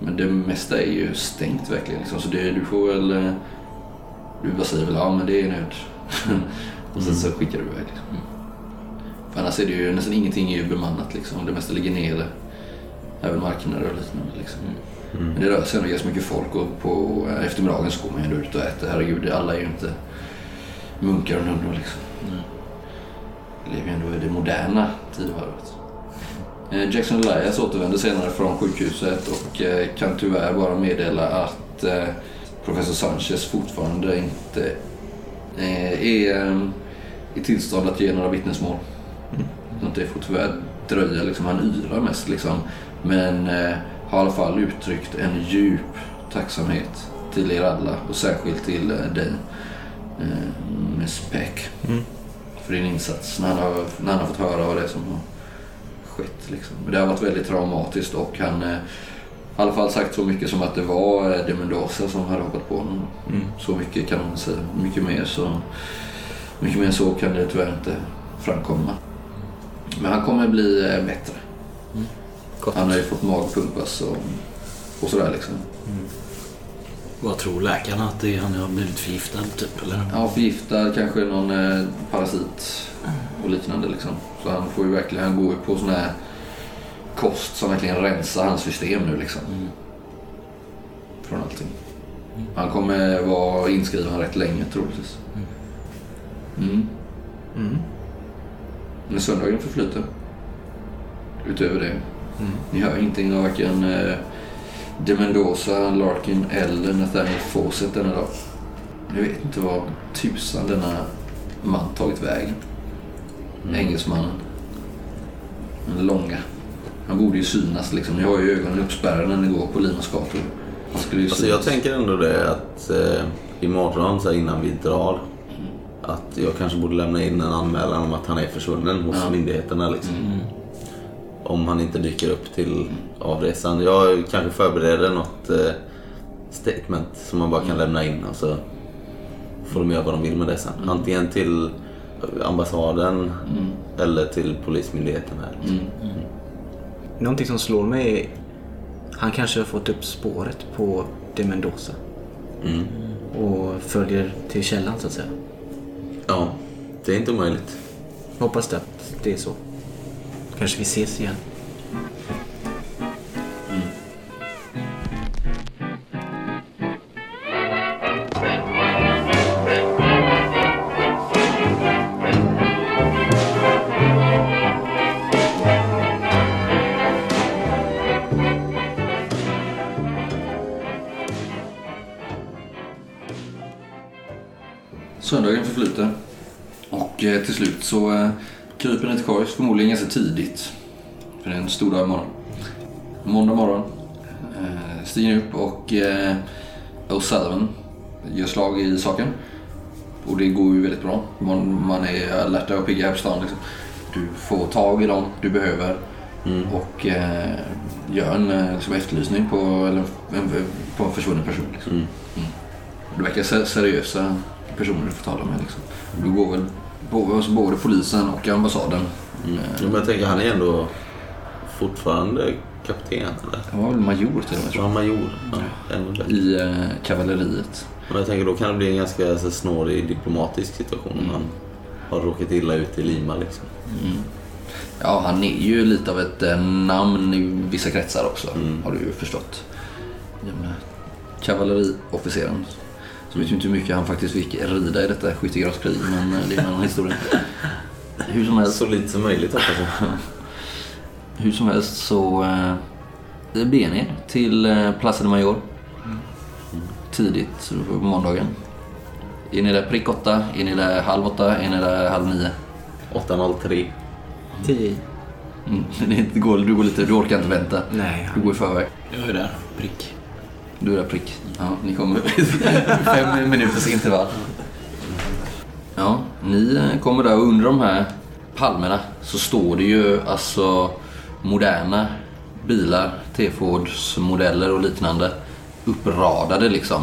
Men det mesta är ju stängt verkligen. Liksom. Så det, du får väl... eh, Du bara säger väl ja men det är nöd. och sen så skickar du iväg. Liksom. För annars är det ju nästan ingenting är ju bemannat liksom. Det mesta ligger nere. Även marknader och liknande liksom. Men det rör sig ändå ganska mycket folk och på eftermiddagen så går man ju ändå ut och äter. Herregud, alla är ju inte munkar och nunnor liksom. Nej. Vi lever ju ändå i det moderna tidevarvet. Eh, Jackson Elias återvänder senare från sjukhuset och eh, kan tyvärr bara meddela att eh, professor Sanchez fortfarande inte är eh, i tillstånd att ge några vittnesmål. Så att det får tyvärr dröja. Liksom. Han yrar mest liksom. Men eh, har i alla fall uttryckt en djup tacksamhet till er alla och särskilt till eh, dig, eh, Miss Peck Mm. för din insats när han har, när han har fått höra vad det är som har skett. Liksom. Det har varit väldigt traumatiskt och han eh, i alla fall sagt så mycket som att det var eh, de Mendoza som hade hoppat på honom. Mm. Så mycket kan man säga. Mycket mer så, mycket mer så kan det tyvärr inte framkomma. Men han kommer bli eh, bättre. Gott. Han har ju fått magpumpas och, och sådär liksom. vad tror läkarna? Att det är han har blivit förgiftad typ? Eller? Ja, förgiftad, kanske någon eh, parasit och liknande liksom. Så han får ju verkligen, han går ju på sån här kost som verkligen rensar hans system nu liksom. Mm. Från allting. Han kommer vara inskriven rätt länge troligtvis. Mm. Mm. Men söndagen förflyter. Utöver det. Ni hör ingenting av varken eh, De Mendoza, Larkin eller Nathaniel Fawcett denna dag. Ni vet inte var tusan denna man tagit vägen. Engelsmannen. Den långa. Han borde ju synas liksom. Ni har ju ögonen uppspärrade när ni går på Limas gator. Han skulle ju Alltså jag tänker ändå det att eh, imorgon så innan vi drar att jag kanske borde lämna in en anmälan om att han är försvunnen hos Ja. myndigheterna. Liksom. Om han inte dyker upp till avresan. Jag kanske förbereder något eh, statement som man bara kan lämna in och så får de göra vad de vill med det sen. Antingen till ambassaden eller till polismyndigheten här. Liksom. Någonting som slår mig är han kanske har fått upp spåret på de Mendoza. Mm. Och följer till källan så att säga. Ja, det är inte omöjligt. Hoppas det att det är så. Kanske vi ses igen. Så eh, kryper ni till korgs, förmodligen ganska tidigt. För det är en stor dag imorgon. Måndag morgon eh, stiger ni upp och eh, O'Sullivan gör slag i saken. Och det går ju väldigt bra. Man, man är alerta och pigga här på stan. Liksom. Du får tag i dem du behöver och eh, gör en eh, liksom, efterlysning på, eller, en, på en försvunnen person. Liksom. Mm. Det verkar se- seriösa personer du får tala med. Liksom. Du går väl både, alltså både polisen och ambassaden. Mm. Jo, men jag tänker han är ändå fortfarande kapten eller? Han var väl major till och med tror major. Ja, jag. bättre. I eh, kavalleriet. Men jag tänker då kan det bli en ganska så, snårig diplomatisk situation om han har råkat illa ut i Lima liksom. Ja, han är ju lite av ett eh, namn i vissa kretsar också. Mm. Har du ju förstått. Kavalleriofficeren. Så vet ju inte hur mycket han faktiskt fick rida i detta skyttegravskrig, men eh, det är en annan historia. Hur som helst. Så lite som möjligt hoppas jag. Hur som helst så eh, det beger ni er till eh, Plaza de Mayor. Tidigt på måndagen. Är ni där prick åtta? Är ni där halv åtta? Är ni där halv nio? 803. Tio i. Mm. Det går, du, går lite, du orkar inte vänta. Nej, Du går i förväg. Jag är där. Prick. Du är prick. Ja, ni kommer fem minuters intervall. Ja, ni eh, kommer där och under de här palmerna så står det ju alltså moderna bilar, T-Fords modeller och liknande uppradade liksom.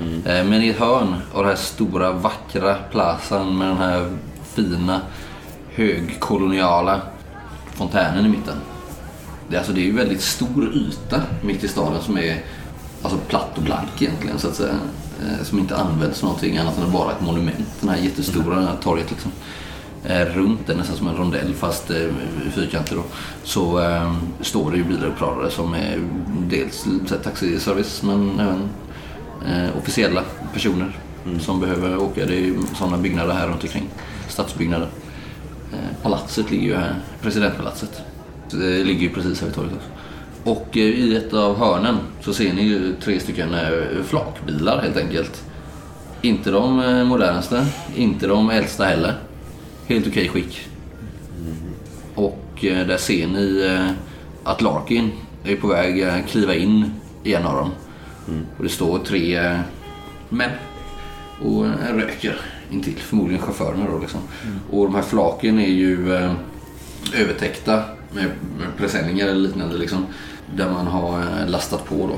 Eh, Men i ett hörn av den här stora vackra plazan med den här fina högkoloniala fontänen i mitten. Det, är alltså, det är ju väldigt stor yta mitt i staden som är alltså platt och blank egentligen så att säga. Eh, Som inte används någonting annat än bara ett monument. Den här jättestora här torget liksom. Eh, Runt den, nästan som en rondell fast eh, fyrkantig då. Så eh, står det ju bilar uppradade som är dels här, taxiservice men även eh, officiella personer som behöver åka. Det är ju sådana byggnader här runt omkring. Stadsbyggnader. Eh, Palatset ligger ju här, presidentpalatset. Det ligger ju precis här vid torget också. Och eh, i ett av hörnen så ser ni ju tre stycken eh, flakbilar helt enkelt. Inte de eh, modernaste, inte de äldsta heller. Helt okej skick. Och där ser ni att Larkin är på väg att kliva in i en av dem. Och det står tre män och röker intill. Förmodligen chaufförerna då liksom. Och de här flaken är ju övertäckta med presenningar eller liknande liksom. Där man har eh, lastat på då.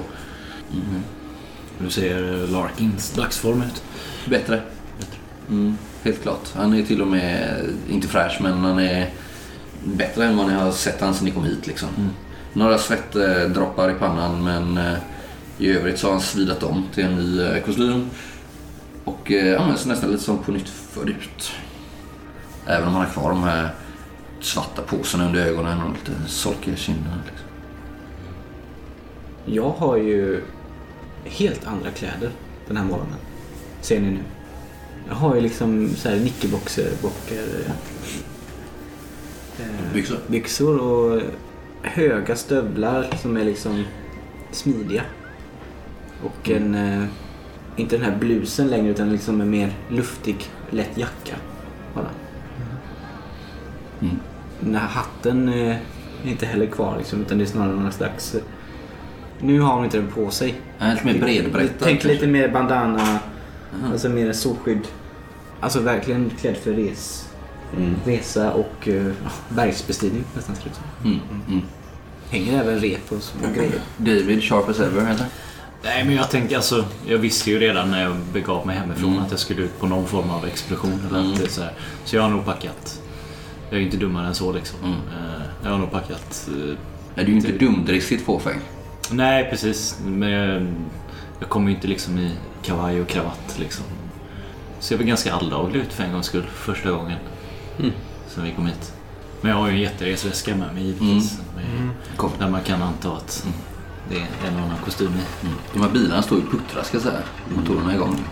Du ser Larkins dagsform ut. Bättre. Mm, helt klart. Han är till och med, inte fräsch, men han är bättre än vad ni har sett han sen ni kom hit. Liksom. Några svettdroppar i pannan, men eh, i övrigt så har han svidat om till en ny eh, kostym. Och eh, används nästan lite som på nytt förut. Även om han har kvar de här svarta påsarna under ögonen och lite solkiga kinderna. Liksom. Jag har ju helt andra kläder den här morgonen. Ser ni nu? Jag har ju liksom så här nickelboxer, bockar. eh, Byxor. byxor och höga stövlar som är liksom smidiga. Och en, eh, inte den här blusen längre utan liksom en mer luftig, lätt jacka. Bara. Mm. Den här hatten eh, är inte heller kvar liksom, utan det är snarare någon slags... Nu har hon inte den på sig. Nej, lite mer bredbrättad. Tänk lite mer bandana, Aha. alltså mer solskydd. Alltså verkligen klädd för res, Mm. resa och uh, bergsbestigning nästan. Mm. Mm. Hänger även rep och små grejer. David, sharp as ever eller? Nej men jag tänker alltså, jag visste ju redan när jag begav mig hemifrån Mm. att jag skulle ut på någon form av expedition. Eller Mm. att det är så, här. så jag har nog packat. Jag är ju inte dummare än så liksom. Mm. Eh, Jag har nog packat. eh, Nej, du är ju inte dumdristigt fåfäng. Nej precis. Men jag, jag kommer ju inte liksom i kavaj och kravatt liksom. Ser väl ganska alldaglig ut för en gångs skull. Första gången. Mm. Sen vi kom hit. Men jag har ju en jätteresväska med mig givetvis. Med, Kom. Där man kan anta att det är en och annan kostym i. Mm. De här bilarna står ju och puttrar ska jag säga. Motorerna är igång.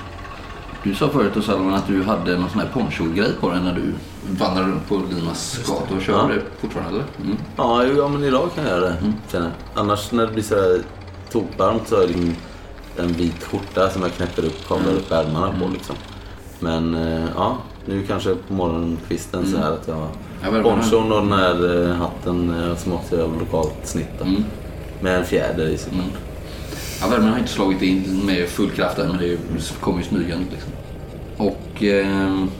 Du sa förut då Salman att du hade någon sån här poncho-grej på dig när du vandrade runt på Limas gator och körde Ja. fortfarande eller? Mm. Ja, ja, men idag kan jag göra det. känner jag. Annars när det blir sådär tokvarmt så har jag en, en vit skjorta som jag knäpper upp, kavlar upp ärmarna på liksom. Men eh, ja, nu kanske på morgonkvisten så här att jag har ponchon och den här eh, hatten eh, som också är av lokalt snitt. då. Mm. Med en fjäder i såklart. Mm. Ja, värmen har inte slagit in med full kraft än men det kommer ju smygande liksom. Och ehm,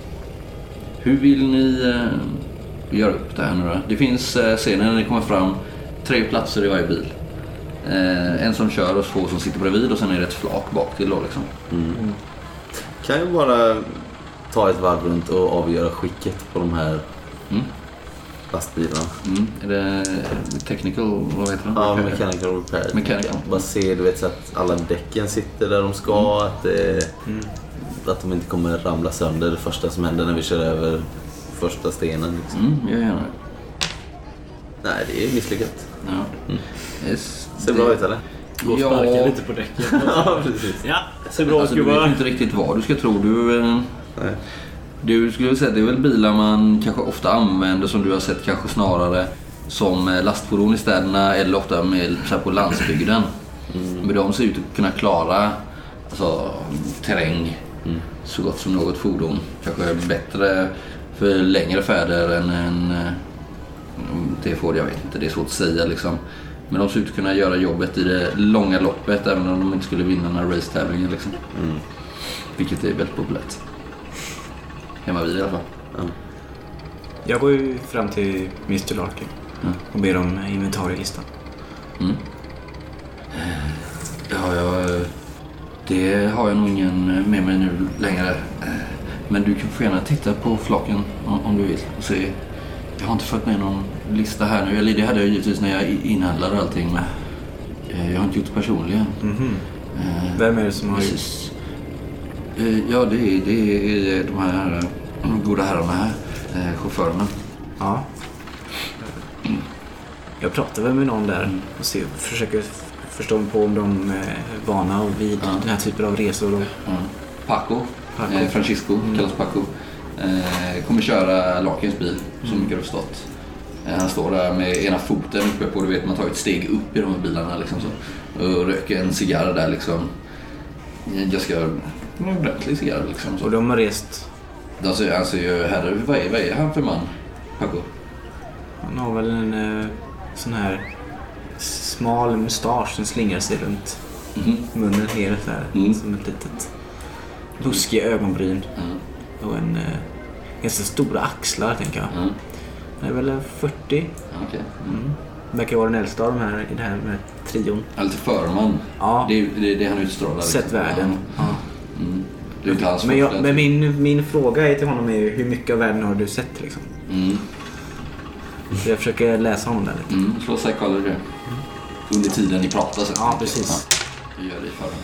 hur vill ni eh, göra upp det här nu då? Det finns eh, scener när ni kommer fram tre platser i varje bil. Eh, en som kör och två som sitter bredvid och sen är det ett flak bak till då liksom. Kan jag bara ta ett varv runt och avgöra skicket på de här Mm. Lastbilarna? Mm. Är det technical, vad heter det? Ja, mechanical repair. Mechanical. Bara se du vet, så att alla däcken sitter där de ska. Att, det, att de inte kommer ramla sönder det första som händer när vi kör över första stenen. Liksom. Mm, jag gör det. Nej, det är misslyckat. Ja. Yes. Ser bra ut eller? Gå och Ja. sparka lite på däcken. ja, precis. Ja, ser bra ut Alltså, du vet gubbar. inte riktigt vad du ska tro. Du, eh, Nej. Du skulle säga att det är väl bilar man kanske ofta använder som du har sett kanske snarare som eh, lastfordon i städerna eller ofta med, så här på landsbygden. Men de ser ut att kunna klara alltså, terräng så gott som något fordon. Kanske bättre för längre färder än en eh, får jag vet inte, det är svårt att säga liksom. Men de ser ut att kunna göra jobbet i det långa loppet även om de inte skulle vinna några racetävlingar liksom. Vilket är väldigt populärt. Hemma vid i alla fall. Jag går ju fram till Mr Larkin Mm. och ber om inventarielistan. Mm. Ja, jag, det har jag nog ingen med mig nu längre. Men du kan få gärna titta på flaken om, du vill och se. Jag har inte fått med någon lista här nu. Eller det hade jag givetvis när jag inhandlade allting. Men eh, jag har inte gjort det personligen. Eh, Vem är det som har gjort... Precis. Eh, Ja, det är, det är de här eh, goda herrarna här. eh, Chaufförerna. Ja. Jag pratar väl med någon där och ser, försöker förstå på om de är vana vid Ja. den här typen av resor. Och, Ja. Paco, Paco. Eh, Francisco kallas Paco. Eh, kommer köra Larkins bil, så mycket jag har förstått. Eh, han står där med ena foten uppe på, du vet man tar ett steg upp i de här bilarna liksom så. Och röker en cigarr där liksom. En en ordentlig cigarr liksom. och de har rest... De ser, han ser ju, herre, vad är, vad är han för man? Paco? Han har väl en eh, sån här smal mustasch som slingrar sig runt Mhm. munnen ner så här, Mm. som ett litet buskiga ögonbryn. Ja. Och en eh, ganska stora axlar tänker jag. Ja. Han är väl eh, 40. Ja, Okej. Mm. Verkar vara den äldsta av de här i det här med trion. Lite förman. Ja, Det är det, är det han utstrålar. liksom. sett världen. Ja. Mm. Det är inte hans Men, jag, men min, min fråga är till honom är ju hur mycket av världen har du sett liksom? Mm. Så jag försöker läsa honom där lite. Mm. Slå psychology. Under tiden ni pratar sen. Ja, precis. Ja, gör det i förhand.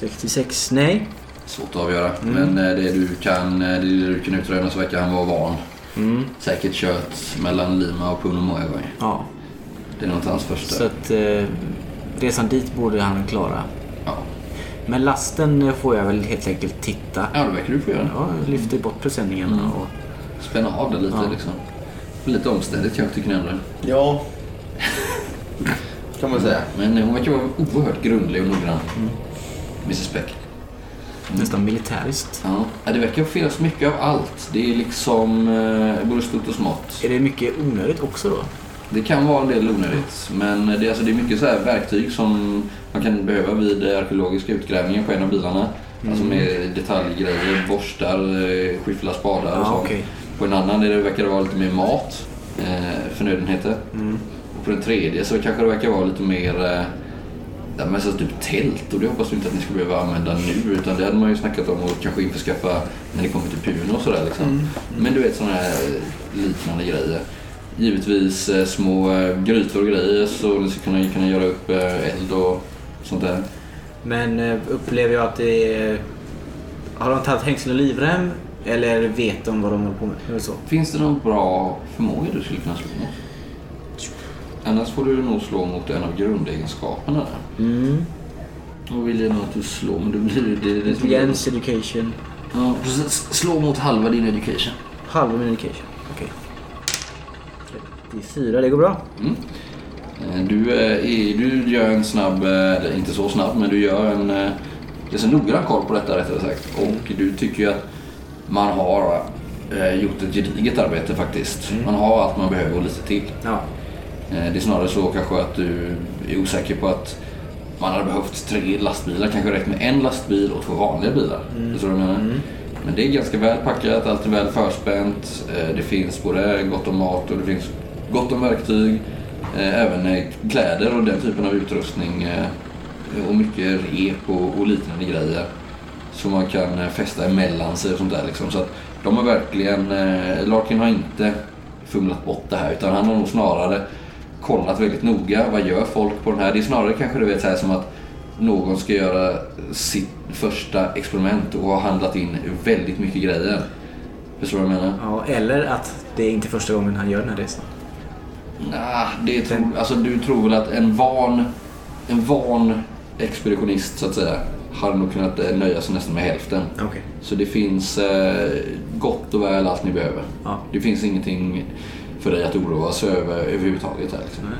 66, nej. Svårt att avgöra. Mm. Men eh, det du kan, eh, det du kan utröna så verkar han vara van. Mm. Säkert kört mellan Lima och Puno gånger. Ja, Det är nog inte hans första. så att eh, resan dit borde han klara. Ja. Men lasten får jag väl helt enkelt titta. ja, det verkar du få göra. Ja, lyfter bort presenningarna Mm. och... Spänna av det lite Ja. liksom. Lite omständigt kanske tycker ni andra. Ja. kan man säga. Men hon verkar vara oerhört grundlig och noggrann. Mrs Beck. Nästan militäriskt. Ja. Ja, det verkar finnas mycket av allt. Det är liksom eh, både stort och smått. Är det mycket onödigt också då? Det kan vara en del onödigt. Men det är, alltså, det är mycket så här verktyg som man kan behöva vid arkeologiska utgrävningar på en av bilarna. Alltså med detaljgrejer, borstar, eh, skyfflar, spadar och Ja, sånt. okej. På en annan är det verkar det vara lite mer mat, eh, förnödenheter. Mm. Och på den tredje så kanske det verkar vara lite mer eh, Ja, men så typ tält och det hoppas vi inte att ni ska behöva använda nu utan det hade man ju snackat om att kanske införskaffa när ni kommer till Puno och sådär liksom. Men du vet sådana här liknande grejer. Givetvis eh, små eh, grytor och grejer så ni ska kunna, kunna göra upp eh, eld och sånt där. Men upplever jag att det är... Har de tagit hängsel och livrem? Eller vet de vad de håller på med? Eller så? Finns det någon bra förmåga du skulle kunna slå mot? Annars får du nog slå mot en av grundegenskaperna där. Mm. Då vill jag nog att du slår men då blir det... det, det Intelligens, education. Ja, precis. Slå mot halva din education. Halva min education. Okej. 34, det går bra. Mm. Eh, Du, eh, är, du gör en snabb, eh, eller inte så snabb, men du gör en ganska noggrann koll på detta rättare sagt. Och du tycker ju att man har gjort ett gediget arbete faktiskt. Man har allt man behöver och lite till. Ja. Det är snarare så kanske att du är osäker på att man hade behövt tre lastbilar, kanske räckt med en lastbil och två vanliga bilar. Förstår du vad jag menar? Men det är ganska väl packat, allt är väl förspänt. Det finns både gott om mat och det finns gott om verktyg. Eh, även kläder och den typen av utrustning. Eh, och mycket rep och, och liknande grejer. Som man kan eh, fästa emellan sig och sånt där liksom. Så att de har verkligen, eh, Larkin har inte fumlat bort det här utan han har nog snarare kollat väldigt noga. Vad gör folk på den här? Det är snarare kanske du vet så här som att någon ska göra sitt första experiment och har handlat in väldigt mycket grejer. Förstår du vad jag menar? ja. Eller att det är inte första gången han gör den här resan. Nah, det tror, alltså, du tror väl att en van, en van expeditionist så att säga hade nog kunnat eh, nöja sig nästan med hälften. Okej. Så det finns eh, gott och väl allt ni behöver. Ja. Det finns ingenting för dig att oroa sig över överhuvudtaget här. Liksom. Nej.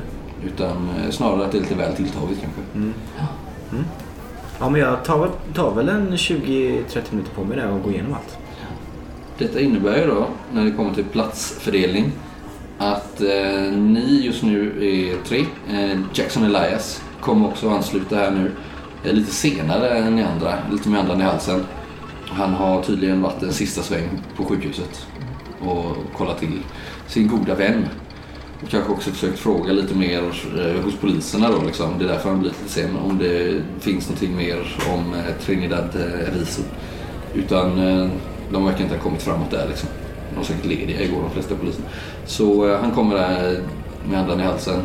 Utan eh, snarare att det är lite väl tilltaget kanske. Ja, men jag tar, väl- tar väl en 20-30 minuter på mig där och går igenom allt. Detta innebär ju då, när det kommer till platsfördelning, att eh, ni just nu är tre. Eh, Jackson Elias kommer också ansluta här nu eh, lite senare än ni andra, lite med andan i halsen. Han har tydligen varit en sista sväng på sjukhuset och kollat till sin goda vän. Och kanske också försökt fråga lite mer eh, hos poliserna då liksom. Det är därför han blir lite sen. Om det finns någonting mer om eh, Trinidad eh, Riso. Utan eh, de verkar inte ha kommit framåt där liksom. De var säkert lediga igår de flesta poliserna. Så eh, han kommer där med andan i halsen.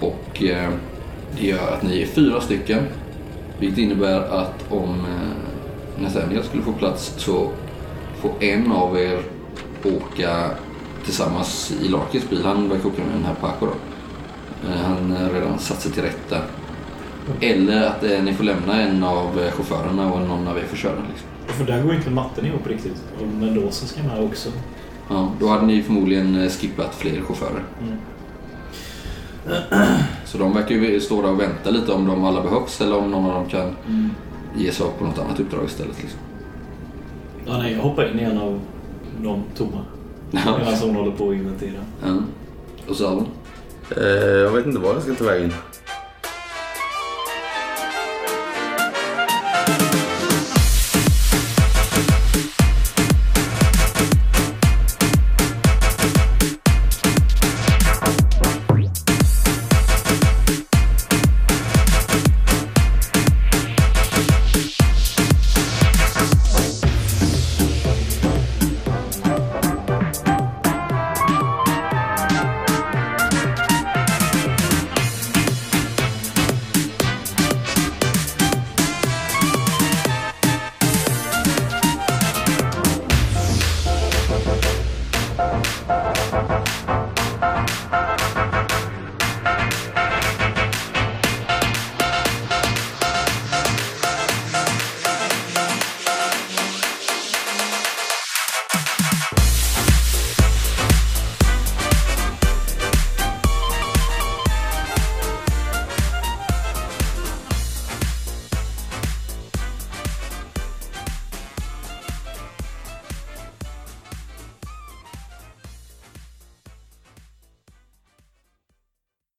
Och eh, det gör att ni är fyra stycken. Vilket innebär att om eh, Nathaniel skulle få plats så får en av er åka tillsammans i Larkins bil. Han verkar åka med den här Paco då. Eh, Han har redan satt sig till rätta. Eller att eh, ni får lämna en av eh, chaufförerna och någon av er får köra. Liksom. För där går inte matten ihop riktigt. Och Mendoza ska med också. Ja, då hade ni förmodligen eh, skippat fler chaufförer. Mm. Så de verkar ju stå där och vänta lite om de alla behövs eller om någon av dem kan Mm. ge sig av på något annat uppdrag istället. Liksom. Ja, nej, jag hoppar in i en av de tomma. Medan hon håller på att inventera. Ja. Och så Alvin? Eh, jag vet inte var jag ska ta vägen.